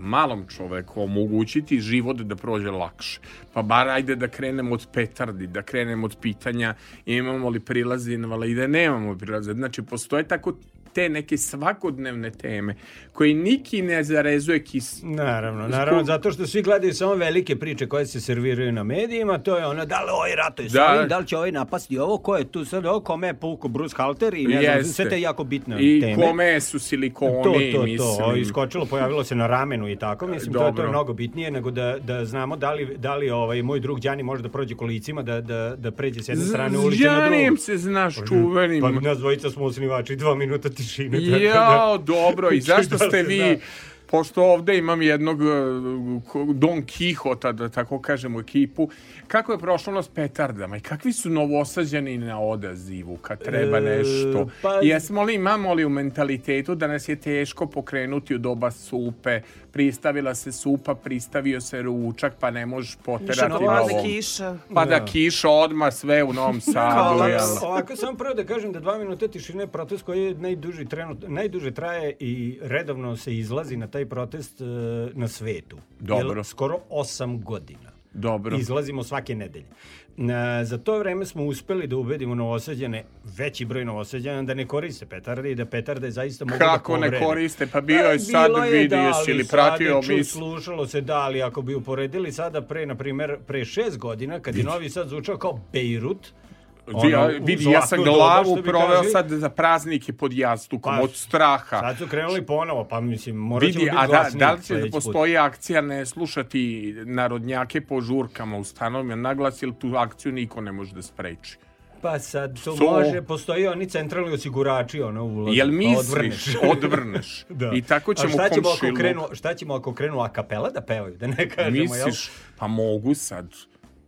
malom čoveku omogućiti život da prođe lakše. Pa bar ajde da krenemo od petardi, da krenemo od pitanja imamo li prilaze invalide, nemamo prilaze. Znači, postoje tako te neke svakodnevne teme koje niki ne zarezuje kis. Naravno, naravno, zato što svi gledaju samo velike priče koje se serviraju na medijima, to je ono, ovaj da li ovaj rato je da. da li će ovaj napasti ovo, ko je tu sad, ovo kome je puku Bruce Halter i ne znam, sve te jako bitne I teme. I kome su silikoni, to, to, mislim. To, iskočilo, pojavilo se na ramenu i tako, mislim, Dobro. to, to mnogo bitnije nego da, da znamo da li, da li ovaj, moj drug Đani može da prođe kolicima, da, da, da pređe s jedne strane ulice na drugu. Đanijem se znaš čuvenim. Pa nas dvojica smo osnivači, dva minuta ti površine. Jao, dobro, i zašto ste da, da, vi da pošto ovde imam jednog e, Don Kihota, da tako kažem, u ekipu, kako je prošlo s petardama i kakvi su novosađeni na odazivu kad treba e, nešto? E, pa... Jesmo li, imamo li u mentalitetu da nas je teško pokrenuti u doba supe, pristavila se supa, pristavio se ručak, pa ne možeš poterati na ovom. kiša. Pa da, da. kiša odma sve u Novom Sadu. Ovako, sam prvo da kažem da dva minuta tišine je koji je najduži, trenut, najduže traje i redovno se izlazi na taj taj protest e, na svetu. Dobro. Jel, skoro 8 godina. Dobro. Izlazimo svake nedelje. Na, za to vreme smo uspeli da ubedimo novosađane, veći broj novosađana, da ne koriste petarde i da petarde zaista mogu Kako da Kako ne koriste? Pa bio je e, sad da, vidio da, ili pratio mi... Slušalo se da, ali ako bi uporedili sada pre, na primer, pre šest godina, kad Vidi. je Novi Sad zvučao kao Bejrut, Ono, ja, vidi, ja sam glavu proveo kaži... sad za praznike pod jastukom pa, od straha. Sad su krenuli ponovo, pa mislim, morat vidi, biti a da, da li će da postoji put. akcija ne slušati narodnjake po žurkama u stanovima naglas, jer tu akciju niko ne može da spreči. Pa sad, to so, može, postoji oni centralni osigurači, ono, ulazi, Jel pa misliš, odvrneš. odvrneš. da. I tako ćemo šta ćemo, ako krenu, šta ćemo ako krenu a kapela da pevaju, da ne kažemo, misliš, jel? Pa mogu sad.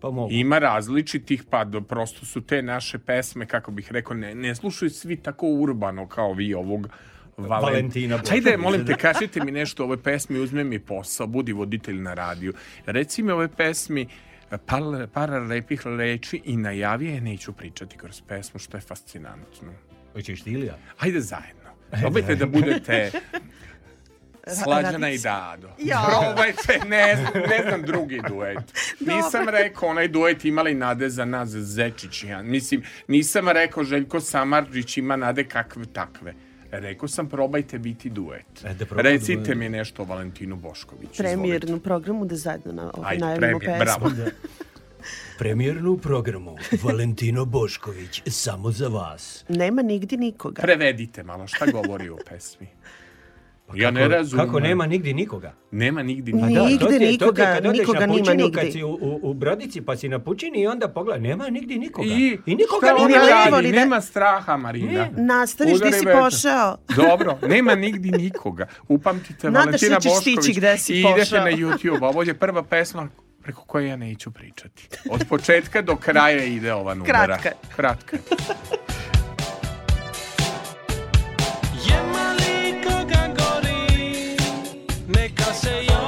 Pa mogu. Ima različitih, pa do, prosto su te naše pesme, kako bih rekao, ne, ne slušaju svi tako urbano kao vi ovog Valentina. Hajde, molim te, kažite mi nešto o ovoj pesmi, uzme mi posao, budi voditelj na radiju. Reci mi ove pesmi, par, par lepih reči i najavi je neću pričati kroz pesmu, što je fascinantno. Hoćeš ti ili ja? Hajde zajedno. Probajte da budete Slađana i Dado. Ja. Probajte, ne, ne znam drugi duet. Nisam rekao, onaj duet imali Nade za nas Zečić. Ja. Mislim, nisam rekao Željko Samarđić ima Nade kakve takve. Rekao sam probajte biti duet. E, da Recite duet. mi nešto o Valentinu Boškoviću. Premijernu programu da zajedno na, ovaj najavimo pesmu. Premijernu programu Valentino Bošković, samo za vas. Nema nigdje nikoga. Prevedite malo šta govori u pesmi. Pa ja kako, ne razumijem. Kako nema nigdje nikoga? Nema nigdje pa da, nikoga. Nigdje da, to je, nikoga, to kad nikoga na pučinu, nima nigdje. Kad si u, u, u brodici pa si na pučini i onda pogleda, nema nigdje nikoga. I, I nikoga nema. Radi, radi, nema straha, Marina. Ne. Nastaviš gdje si pošao. Dobro, nema nigdje nikoga. Upamtite, Valentina Bošković. Gde si I na YouTube. Ovo je prva pesma preko koje ja neću pričati. Od početka do kraja ide ova numera. Kratka. Kratka. say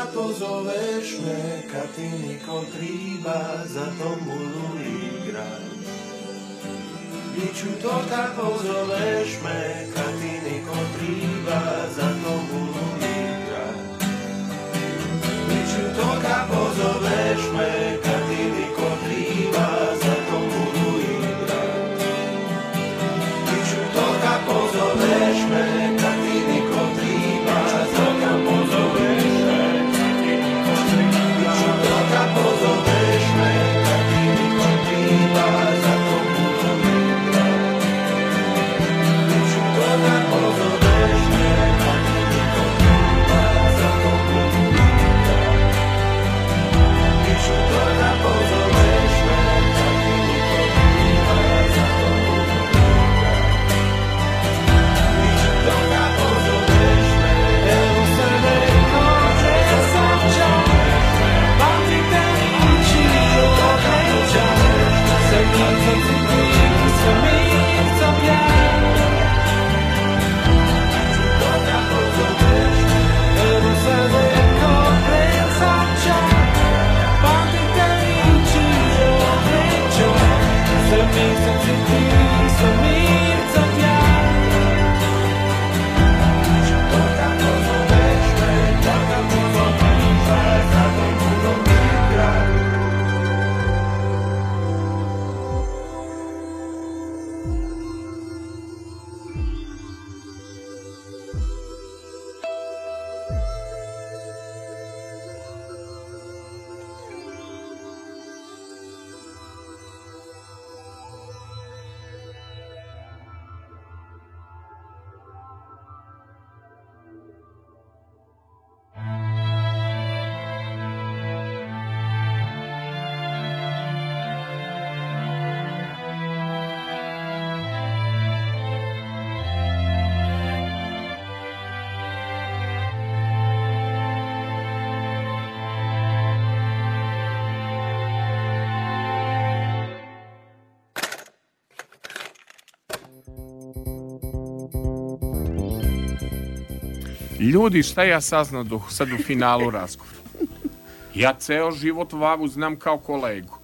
Da pozoveš me Kad ti niko triba Za tom budu igrat Biću to kad pozoveš me Kad ti niko triba Za tom budu igrat Biću to kad pozoveš me Ljudi, šta ja saznao do, sad u finalu razgovora? Ja ceo život Vavu znam kao kolegu.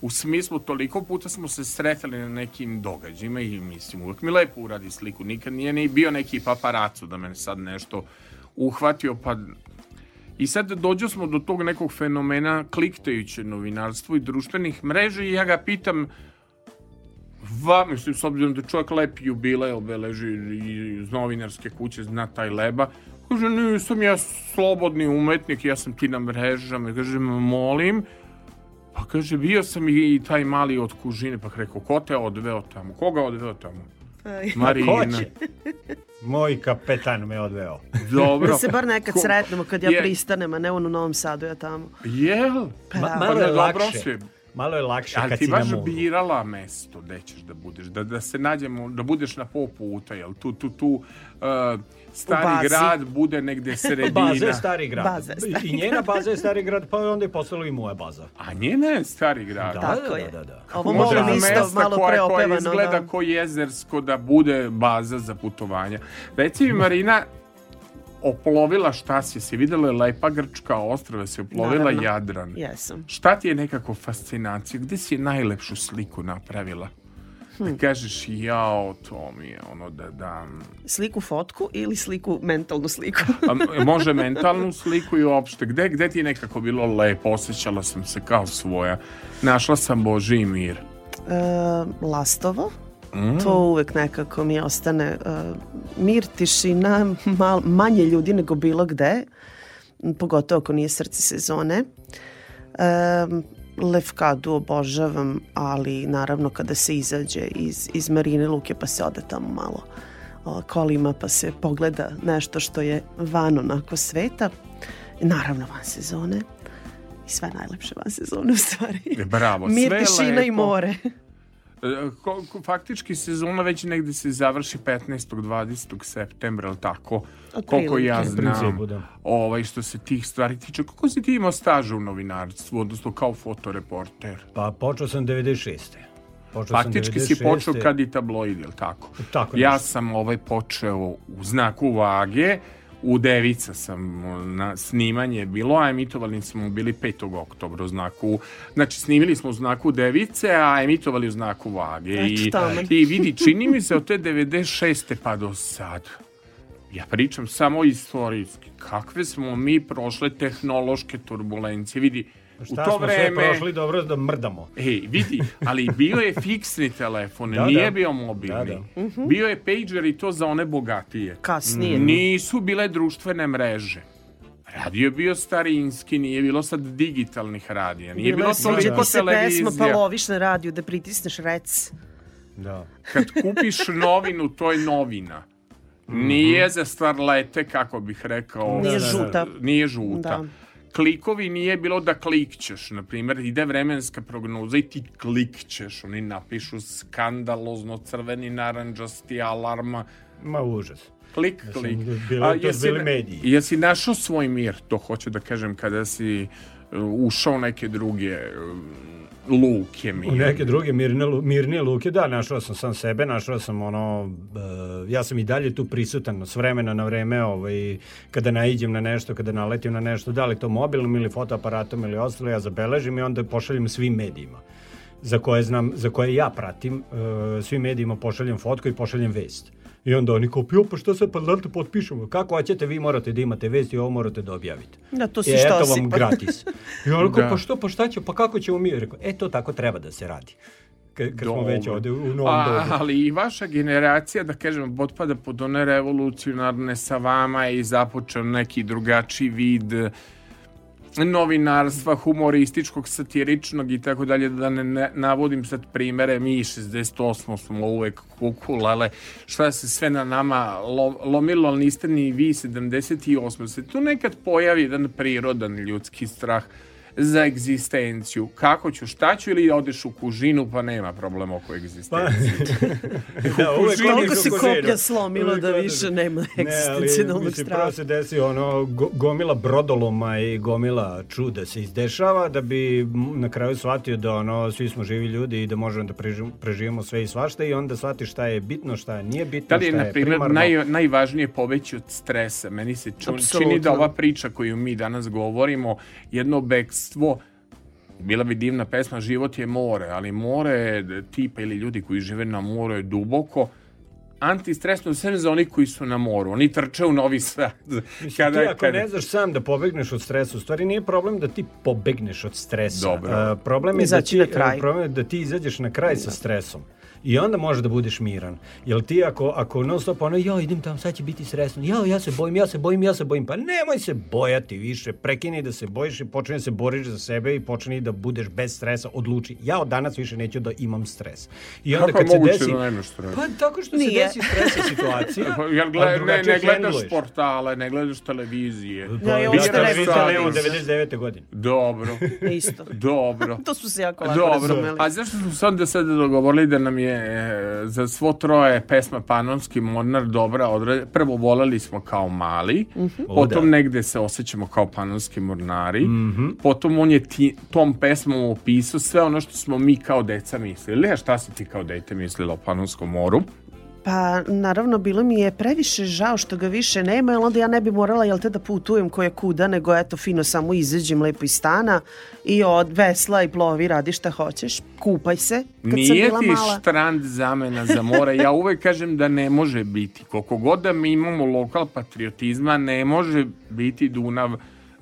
U smislu, toliko puta smo se sretali na nekim događajima i mislim, uvek mi lepo uradi sliku. Nikad nije ni bio neki paparaco da me sad nešto uhvatio, pa i sad dođo smo do tog nekog fenomena kliktajuće novinarstvo i društvenih mreža i ja ga pitam va, mislim, s obzirom da čovjek lep jubilej obeleži iz novinarske kuće, zna taj leba, Kaže, nisam ja slobodni umetnik, ja sam ti na mrežama. Kaže, molim. Pa kaže, bio sam i taj mali od kužine. Pa rekao, ko te odveo tamo? Koga odveo tamo? Pa, Marina. Moj kapetan me odveo. Dobro. Da se bar nekad Ko... sretnemo kad ja je... pristanem, a ne on u Novom Sadu, ja tamo. Jel? Pa, Ma, da. pa malo, je lakše. Si. malo je lakše kad si na moru. Ali ti baš birala mesto gde ćeš da budeš, da, da se nađemo, da budeš na pol puta, jel? Tu, tu, tu, uh, stari grad bude negde sredina. baza je stari grad. Baza je stari I njena baza je stari grad, pa onda je postala i moja baza. A njena je stari grad. Da, Tako da, je. da, da, da. Kako Ovo može da isto malo preopevano. Koja, izgleda da. ko jezersko da bude baza za putovanja. Reci mi Marina, oplovila šta si? Si videla lepa grčka ostrava, si oplovila Naravno. Jadran. Jesam. Šta ti je nekako fascinacija? Gde si najlepšu sliku napravila? da kažeš jao, to mi je ono da da Sliku fotku ili sliku, mentalnu sliku? A, može mentalnu sliku i uopšte. Gde, gde ti je nekako bilo lepo, osjećala sam se kao svoja. Našla sam Boži mir. E, lastovo. Mm. To uvek nekako mi ostane e, mir, tišina, mal, manje ljudi nego bilo gde. Pogotovo ako nije srce sezone. Um, Levkadu obožavam, ali naravno kada se izađe iz, iz Marine Luke pa se ode tamo malo kolima pa se pogleda nešto što je van onako sveta, naravno van sezone i sve najlepše van sezone u stvari. E, bravo, Mir, sve tišina lepo. i more. E, faktički sezona već negde se završi 15. 20. septembra ili tako Otprilike. koliko ja znam principu, da. ovaj što se tih stvari tiče kako si ti imao staža u novinarstvu odnosno kao fotoreporter pa počeo sam 96. Počeo Faktički sam 96. si počeo kad i tabloid, je tako? Tako. Ja nešto. sam ovaj počeo u znaku vage, u Devica sam na snimanje bilo, a emitovali smo bili 5. oktobra u znaku, znači snimili smo u znaku Device, a emitovali u znaku Vage. I, I vidi, čini mi se od te 96. pa do sad. Ja pričam samo istorijski. Kakve smo mi prošle tehnološke turbulencije. Vidi, Pa šta u to smo vreme... sve prošli dobro da mrdamo. Ej, vidi, ali bio je fiksni telefon, da, nije da. bio da, mobilni. Da, da. Bio je pager i to za one bogatije. Kasnije. Mm. Nisu bile društvene mreže. Radio je bio starinski, nije bilo sad digitalnih radija, nije bilo, bilo toliko da. televizija. pesma, pa loviš na radiju da pritisneš rec. Da. Kad kupiš novinu, to je novina. Mhm. Nije za starlete, kako bih rekao. Nije žuta. Nije žuta. Da klikovi nije bilo da klikćeš, na primjer, ide vremenska prognoza i ti klikćeš, oni napišu skandalozno crveni naranđasti alarma. Ma užas. Klik, klik. Bilo, A, jesi, mediji. jesi našao svoj mir, to hoću da kažem, kada si uh, ušao neke druge um, luke mirne. U neke druge mirne, mirne luke, da, našao sam sam sebe, našao sam ono, ja sam i dalje tu prisutan s vremena na vreme, ovaj, kada naiđem na nešto, kada naletim na nešto, da li to mobilnom ili fotoaparatom ili ostalo, ja zabeležim i onda pošaljem svim medijima za koje znam, za koje ja pratim, e, svim medijima pošaljem fotku i pošaljem vest I onda oni kao, jo, pa šta se, pa da potpišemo? Kako hoćete, vi morate da imate vesti, ovo morate da objavite. Da, to si I e, šta eto si, vam pa... gratis. I ono kao, da. pa što, pa šta će, pa kako ćemo mi? Rekao, e, to tako treba da se radi kad smo već ovde u novom pa, dobu. Ali i vaša generacija, da kažem, potpada pod one revolucionarne sa vama i započeo neki drugačiji vid novinarstva, humorističkog, satiričnog i tako dalje, da ne navodim sad primere, mi 68 smo uvek kukulele, šta se sve na nama lomilo, ali niste ni vi 78. Da se tu nekad pojavi jedan prirodan ljudski strah, za egzistenciju. Kako ću, šta ću ili odeš u kužinu pa nema problema oko egzistencije. Pa, da, uvek Koliko se koplja slomilo da više nema egzistencionalnog ne, straha. Prvo se desi ono, gomila brodoloma i gomila čuda se izdešava da bi na kraju shvatio da ono, svi smo živi ljudi i da možemo da preživimo sve i svašta i onda shvatiš šta je bitno, šta nije bitno, da li je, šta je na primjer, primarno. Naj, najvažnije poveći od stresa. Meni se ču, čini da ova priča koju mi danas govorimo, jedno beks detstvo bila bi divna pesma Život je more, ali more tipa ili ljudi koji žive na moru je duboko antistresno sem za oni koji su na moru. Oni trče u Novi Sad. Kada, ti ako kada... ne znaš sam da pobegneš od stresa, u stvari nije problem da ti pobegneš od stresa. Dobro. Uh, problem, je Izaći da ti, e, problem je da ti izađeš na kraj sa stresom. I onda može da budeš miran. Jel ti ako, ako non stop ono, ja idem tam, sad će biti sresno, ja, ja se bojim, ja se bojim, ja se bojim, pa nemoj se bojati više, prekini da se bojiš i počini da se boriš za sebe i počini da budeš bez stresa, odluči, ja od danas više neću da imam stres. I onda Kako kad se desi... Da nemaš stres? Pa tako što Nije. se desi stresna situacija. Jel gleda, ne, ne gledaš portale, ne gledaš televizije. Pa, da, ja, vi ste televizije u 99. godine. Dobro. Isto. Dobro. to su se jako lako Dobro. razumeli. A zašto smo sad da sada dogovorili da nam je za svo troje pesma Panonski Mornar dobra određena. Prvo volali smo kao mali, mm -hmm. potom Oda. negde se osjećamo kao Panonski Mornari, mm -hmm. potom on je ti, tom pesmom opisao sve ono što smo mi kao deca mislili. A šta si ti kao dete mislila o Panonskom moru? Pa naravno bilo mi je previše žao što ga više nema, jer onda ja ne bi morala jel te da putujem koje kuda, nego eto fino samo izađem lepo iz stana i od vesla i plovi radi šta hoćeš, kupaj se. Kad Nije sam bila ti mala. štrand zamena za more, ja uvek kažem da ne može biti. Koliko god da mi imamo lokal patriotizma, ne može biti Dunav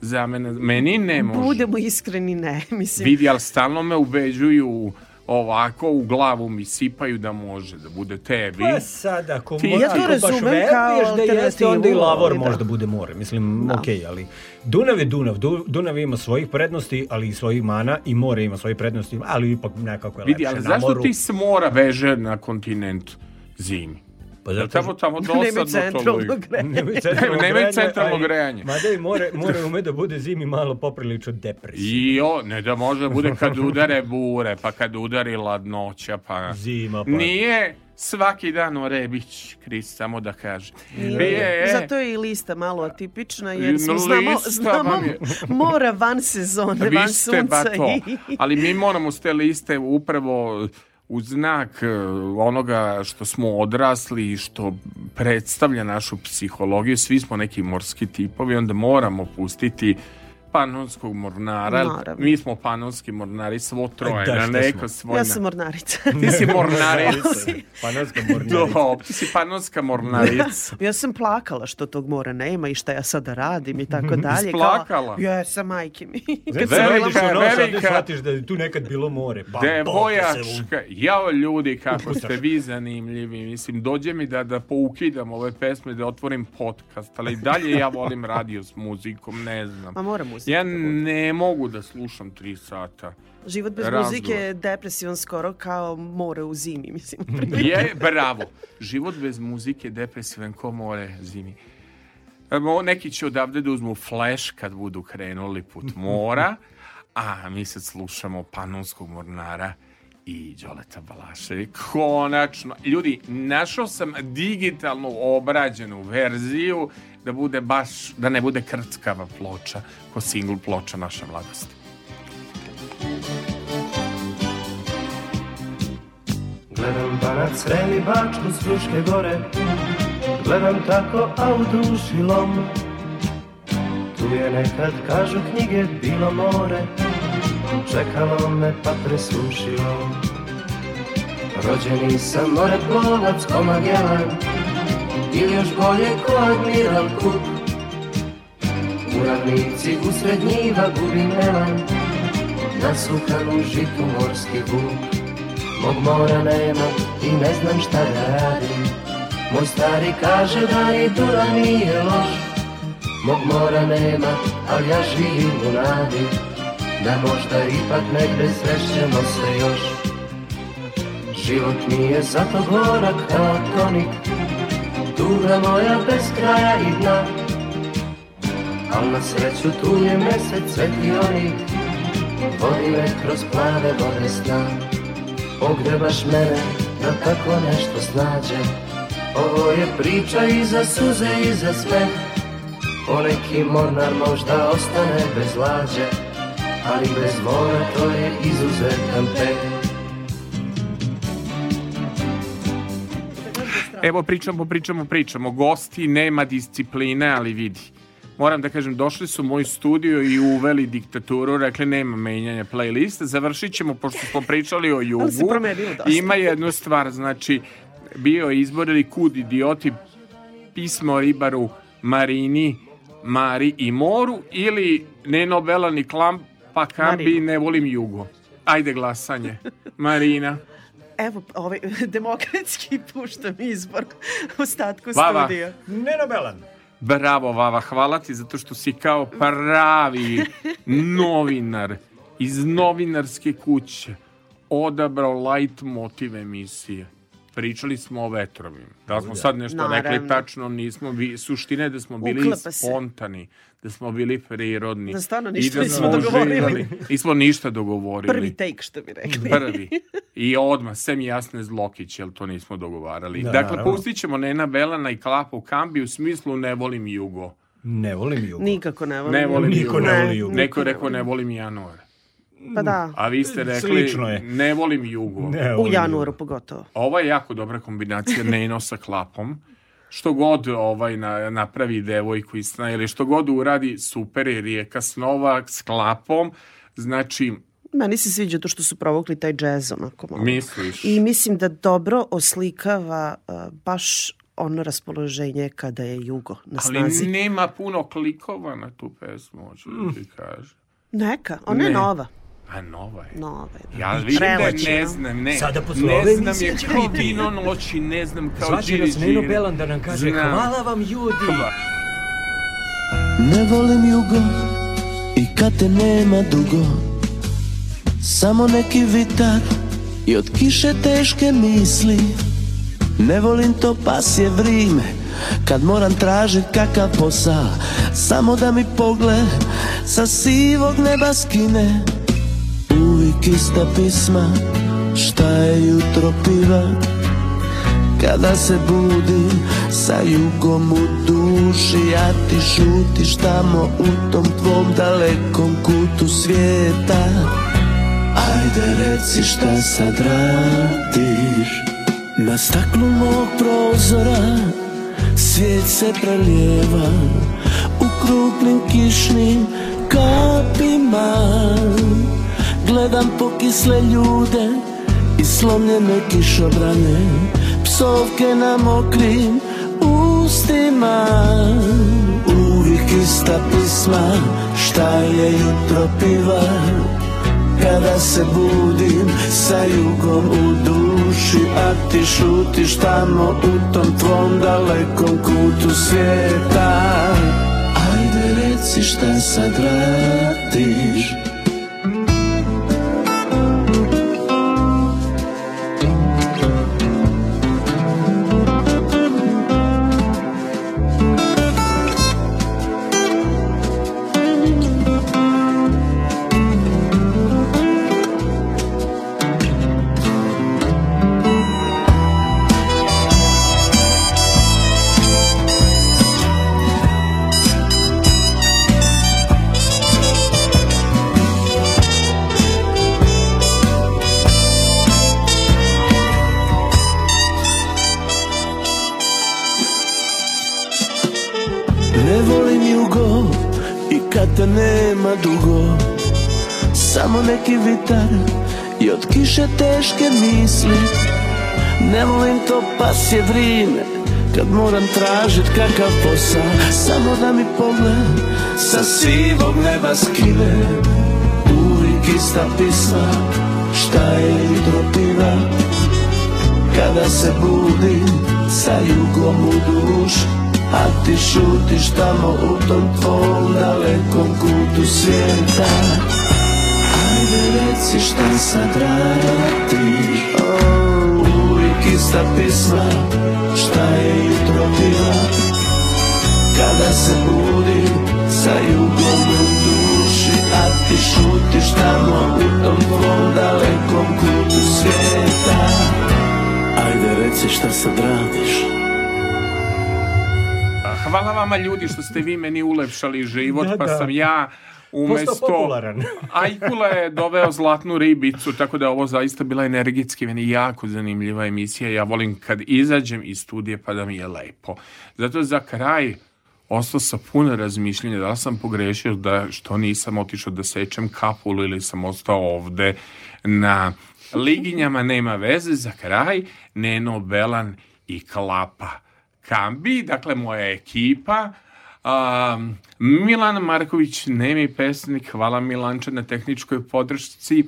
zamena. Meni ne može. Budemo iskreni, ne. Mislim. Vidi, ali stalno me ubeđuju ovako u glavu mi sipaju da može da bude tebi. Pa sad, ako ti, ja to razumem kao da jeste, onda i Lavor da. možda bude more. Mislim, da. okej, ali Dunav je Dunav. Dunav ima svojih prednosti, ali i svojih mana i more ima svojih prednosti, ali ipak nekako je Vidi, ali na zašto ti s mora veže na kontinent zimi? Pa zato... Tamo, tamo dosadno centralno grejanje. Nemaju centralno, nemaju centralno grejanje. i more, more ume da bude zimi malo poprilično depresivno. I o, ne da može bude kad udare bure, pa kad udari ladnoća, pa... Zima, pa... Nije svaki dan o Rebić, Kris, samo da kaže. Je, Zato je i lista malo atipična, jer smo znamo, znamo mora van sezone, van sunca. Bato. I... Ali mi moramo s te liste upravo u znak e, onoga što smo odrasli i što predstavlja našu psihologiju, svi smo neki morski tipovi, onda moramo pustiti panonskog mornara. Naravno. Mi smo panonski mornari, svo troje. E, da, na neko svoj... Ja sam mornarica. Ti si mornarica. panonska mornarica. Do, ti si panonska mornarica. ja sam plakala što tog mora nema i šta ja sada radim i tako dalje. Isplakala? Kao, ja sam majke mi. Kad velika, velika, velika. shvatiš da je tu nekad bilo more. Pa, devojačka. Jao ljudi, kako ste vi zanimljivi. Mislim, dođe mi da, da poukidam ove pesme, da otvorim podcast, ali dalje ja volim radio s muzikom, ne znam. A moram muzika. Ja da. ne mogu da slušam tri sata. Život bez Razgovor. muzike je depresivan skoro kao more u zimi, mislim. je, bravo. Život bez muzike je depresivan kao more u zimi. Neki će odavde da uzmu flash kad budu krenuli put mora, a mi sad slušamo panonskog mornara i Đoleta Balašević. Konačno, ljudi, našao sam digitalnu obrađenu verziju da bude baš, da ne bude krckava ploča, ko single ploča naše mladosti. Gledam banac, remi bačku s Fruške gore Gledam tako, a u duši lom Tu je nekad, kažu knjige, bilo more Čekalo me pa presušilo Rođeni sam moreplovac ko Magellan Ili još bolje ko Admiral Cook U ravnici usred njiva gubi melan Nasuhan u žitu morski vuk Mog mora nema i ne znam šta da radim Moj stari kaže da i dura nije loš Mog mora nema, ali ja živim u nadi Da možda ipak negde srećemo se još Život nije zato gorak kao tonik Tuga moja bez kraja i dna Al na sreću tu je mesec svetionik Vodi me kroz plave vode sna Ogrebaš da mene da tako nešto snađe Ovo je priča i za suze i za sve Poneki mornar možda ostane bez lađe ali bez vola to je izuzetan pet. Evo pričamo, pričamo, pričamo. Gosti nema discipline, ali vidi. Moram da kažem, došli su u moj studio i uveli diktaturu, rekli nema menjanja playlista, završit ćemo, pošto smo pričali o jugu. Ima jednu stvar, znači, bio je izbor ili kud idioti pismo ribaru Marini, Mari i moru ili ne novela ni klamp Pa Kambi ne volim jugo. Ajde glasanje. Marina. Evo, ovaj, demokratski puštam izbor u statku Vava. studija. Nenobelan. Bravo, Vava, hvala ti zato što si kao pravi novinar iz novinarske kuće odabrao light motive emisije. Pričali smo o vetrovim. Da smo sad nešto Naravno. rekli tačno, nismo. Vi, suštine da smo bili spontani da smo bili prirodni. Da stvarno ništa I da smo dogovorili. Nismo ništa dogovorili. Prvi take što bi rekli. Prvi. I odmah, sem jasne zlokić, jer to nismo dogovarali. Da, dakle, naravno. pustit ćemo Nena Belana i Klapu Kambi u smislu ne volim jugo. Ne volim jugo. Nikako ne volim. Ne volim Niko jugo. Ne voli jugo. Neko je rekao ne volim januar. Pa da. A vi ste rekli, Slično je. ne volim jugo. Ne volim u januaru jugo. pogotovo. Ovo je jako dobra kombinacija Neno sa klapom. što god ovaj na, napravi devojku iz sna ili što god uradi, super je rijeka snova s klapom, znači Meni se sviđa to što su provokli taj džez onako malo. Misliš? I mislim da dobro oslikava uh, baš ono raspoloženje kada je jugo na snazi. Ali nema puno klikova na tu pesmu, hoću da ti mm. kažem. Neka, ona ne. je nova. A nova je. Nova je. Da. Ja vidim Preleći, da ne znam, ne. Sada posle ne znam je kao vino noći, ne znam kao Zvači džiri džiri. Zvači nas Nino Belan da nam kaže znam. hvala vam ljudi. Hvala. Ne volim jugo i kad te nema dugo Samo neki vitar i od kiše teške misli Ne volim to pasje vrime Kad moram tražit kakav posao Samo da mi pogled sa sivog neba skine kista pisma Šta je jutro piva Kada se budi sa jugom u duši A ti šutiš tamo u tom tvom dalekom kutu svijeta Ajde reci šta sad radiš Na staklu mog prozora Svijet se prelijeva U krupnim kišnim kapima Gledam pokisle ljude i slomljene kišobrane Psovke na mokrim ustima Uvijek ista pisma, šta je jutro piva Kada se budim sa jugom u duši A ti šutiš tamo u tom tvom dalekom kutu svijeta Ajde reci šta sad radiš vitar I od kiše teške misli Ne volim to pasje vrime Kad moram tražit kakav posao Samo da mi pogled Sa sivog neba skive Uvijek ista pisma Šta je jutro piva Kada se budim Sa jugom u duši a ti šutiš tamo u tom tvom dalekom kutu svijeta reci šta sad radiš Uvijek ista pisma, šta je jutro bila Kada se budim sa jugom u duši A ti šutiš tamo u tom tvom dalekom kutu svijeta Ajde reci šta sad radiš Hvala vama ljudi što ste vi meni ulepšali život, da, pa da. sam ja Umesto, Ajkula je doveo zlatnu ribicu, tako da je ovo zaista bila energetski meni jako zanimljiva emisija. Ja volim kad izađem iz studije pa da mi je lepo. Zato za kraj ostao sa puno razmišljenja da sam pogrešio da što nisam otišao da sečem kapulu ili sam ostao ovde na liginjama nema veze za kraj Neno Belan i Klapa Kambi dakle moja ekipa Um, Milan Marković, nemi pesnik, hvala Milanče na tehničkoj podršci.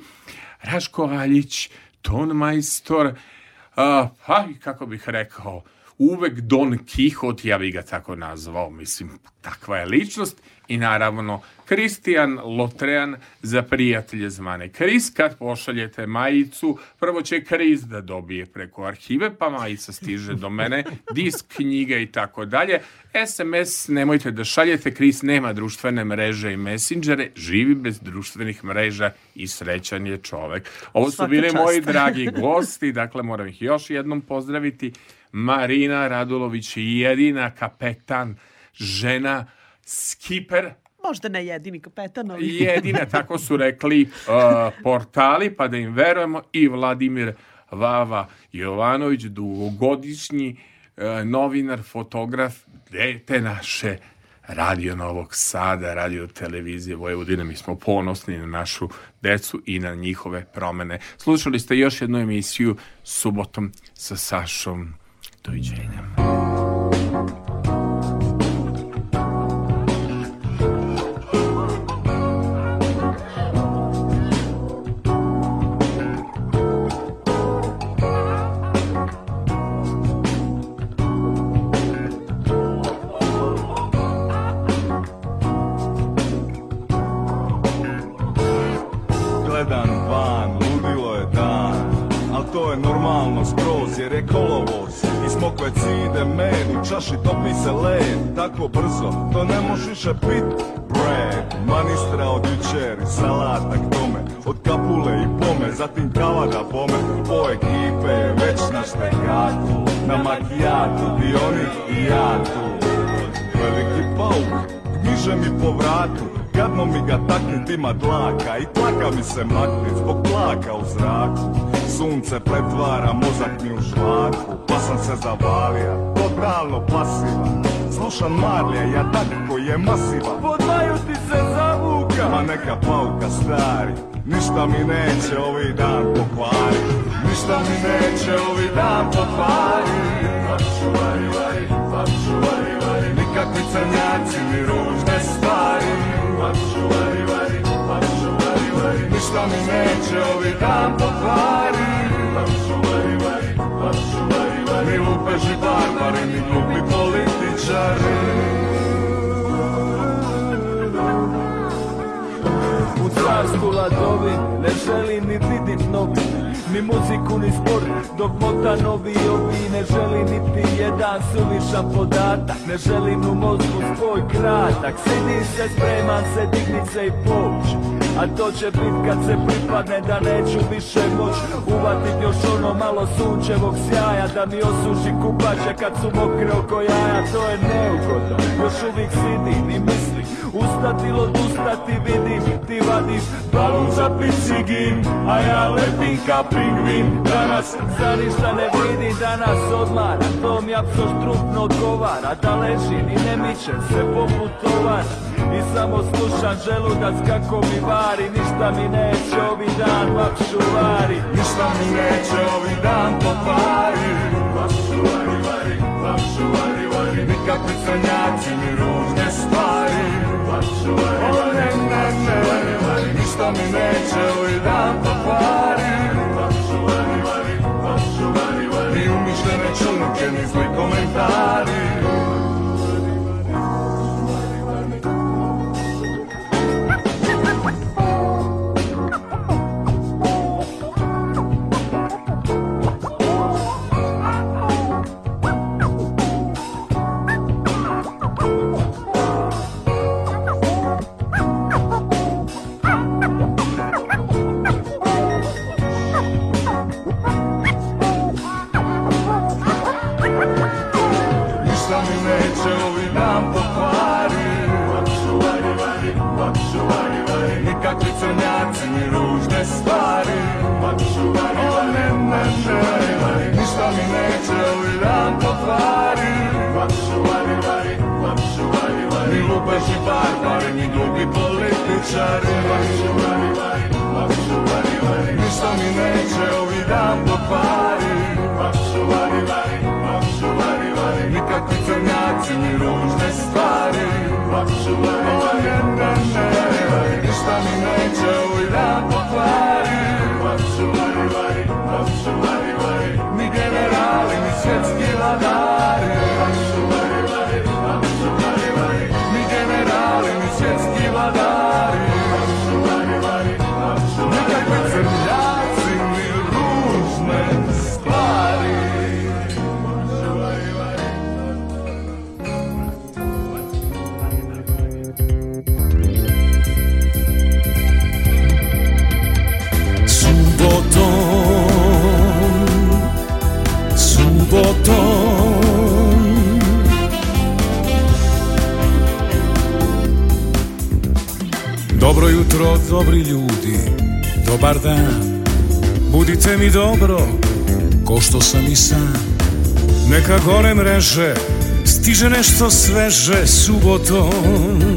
Raško Aljić, ton majstor, uh, pa kako bih rekao, uvek Don Kihot, ja bi ga tako nazvao, mislim, takva je ličnost. I naravno, Kristijan Lotrean za prijatelje zvane Kris. Kad pošaljete majicu, prvo će Kris da dobije preko arhive, pa majica stiže do mene, disk, knjiga i tako dalje. SMS nemojte da šaljete, Kris nema društvene mreže i messengere, živi bez društvenih mreža i srećan je čovek. Ovo su Svaki bili čast. moji dragi gosti, dakle moram ih još jednom pozdraviti. Marina Radulović jedina kapetan žena skiper možda ne jedini kapetan, ali... Jedina, tako su rekli uh, portali, pa da im verujemo, i Vladimir Vava Jovanović, dugogodišnji uh, novinar, fotograf, dete naše Radio Novog Sada, radio televizije Vojvodine. Mi smo ponosni na našu decu i na njihove promene. Slušali ste još jednu emisiju subotom sa Sašom Deutschland. čaši topi se leje Tako brzo, to ne možeš više pit Bre, manistra od jučer salata k tome Od kapule i pome, zatim kava da pome Po ekipe je već na štekatu Na makijatu, i oni i ja tu Veliki pauk, gniže mi po vratu Gadno mi ga taknit ima dlaka I plaka mi se maknit zbog plaka u zraku sunce pretvara mozak mi u žlaku Pa sam se zavalija, totalno pasiva Slušam Marlija, ja tako je masiva Podaju ti se zavuka Ma neka pauka stari Ništa mi neće ovi dan pokvari Ništa mi neće ovi dan pokvari Pačuvari, vari, pačuvari, vari Nikakvi crnjaci ni ružne stvari Pačuvari, vari, pačuvari, vari Ništa mi neće ovi dan pokvari Ni lupeži barbari, ni glupi političari U ladovi ne želim ni vidim novi Ni muziku, ni sport, dok motanovi ovi Ne želi niti jedan suvišan podatak Ne želim u mozgu spoj kratak Sidim se, spreman se, digni se i poč A to će bit kad se pripadne da neću više moć Uvatit još ono malo sunčevog sjaja Da mi osuši kupače kad su mokre oko jaja To je neugodno, još uvijek sidim i mislim Ustati lo ustati vidim Ti vadiš balon za picigin A ja letim ka pingvin Danas za ništa ne vidi Danas odmara To mi apso štrupno odgovara Da ležim i ne mičem se poput tovara I samo slušam želudac kako mi vari Ništa mi neće ovi dan vakšuvari Ništa mi neće ovi dan pokvari Vakšuvari vari, vakšuvari vari Nikakvi sanjaci mi summertime. leże Stiže nešto sveže subotom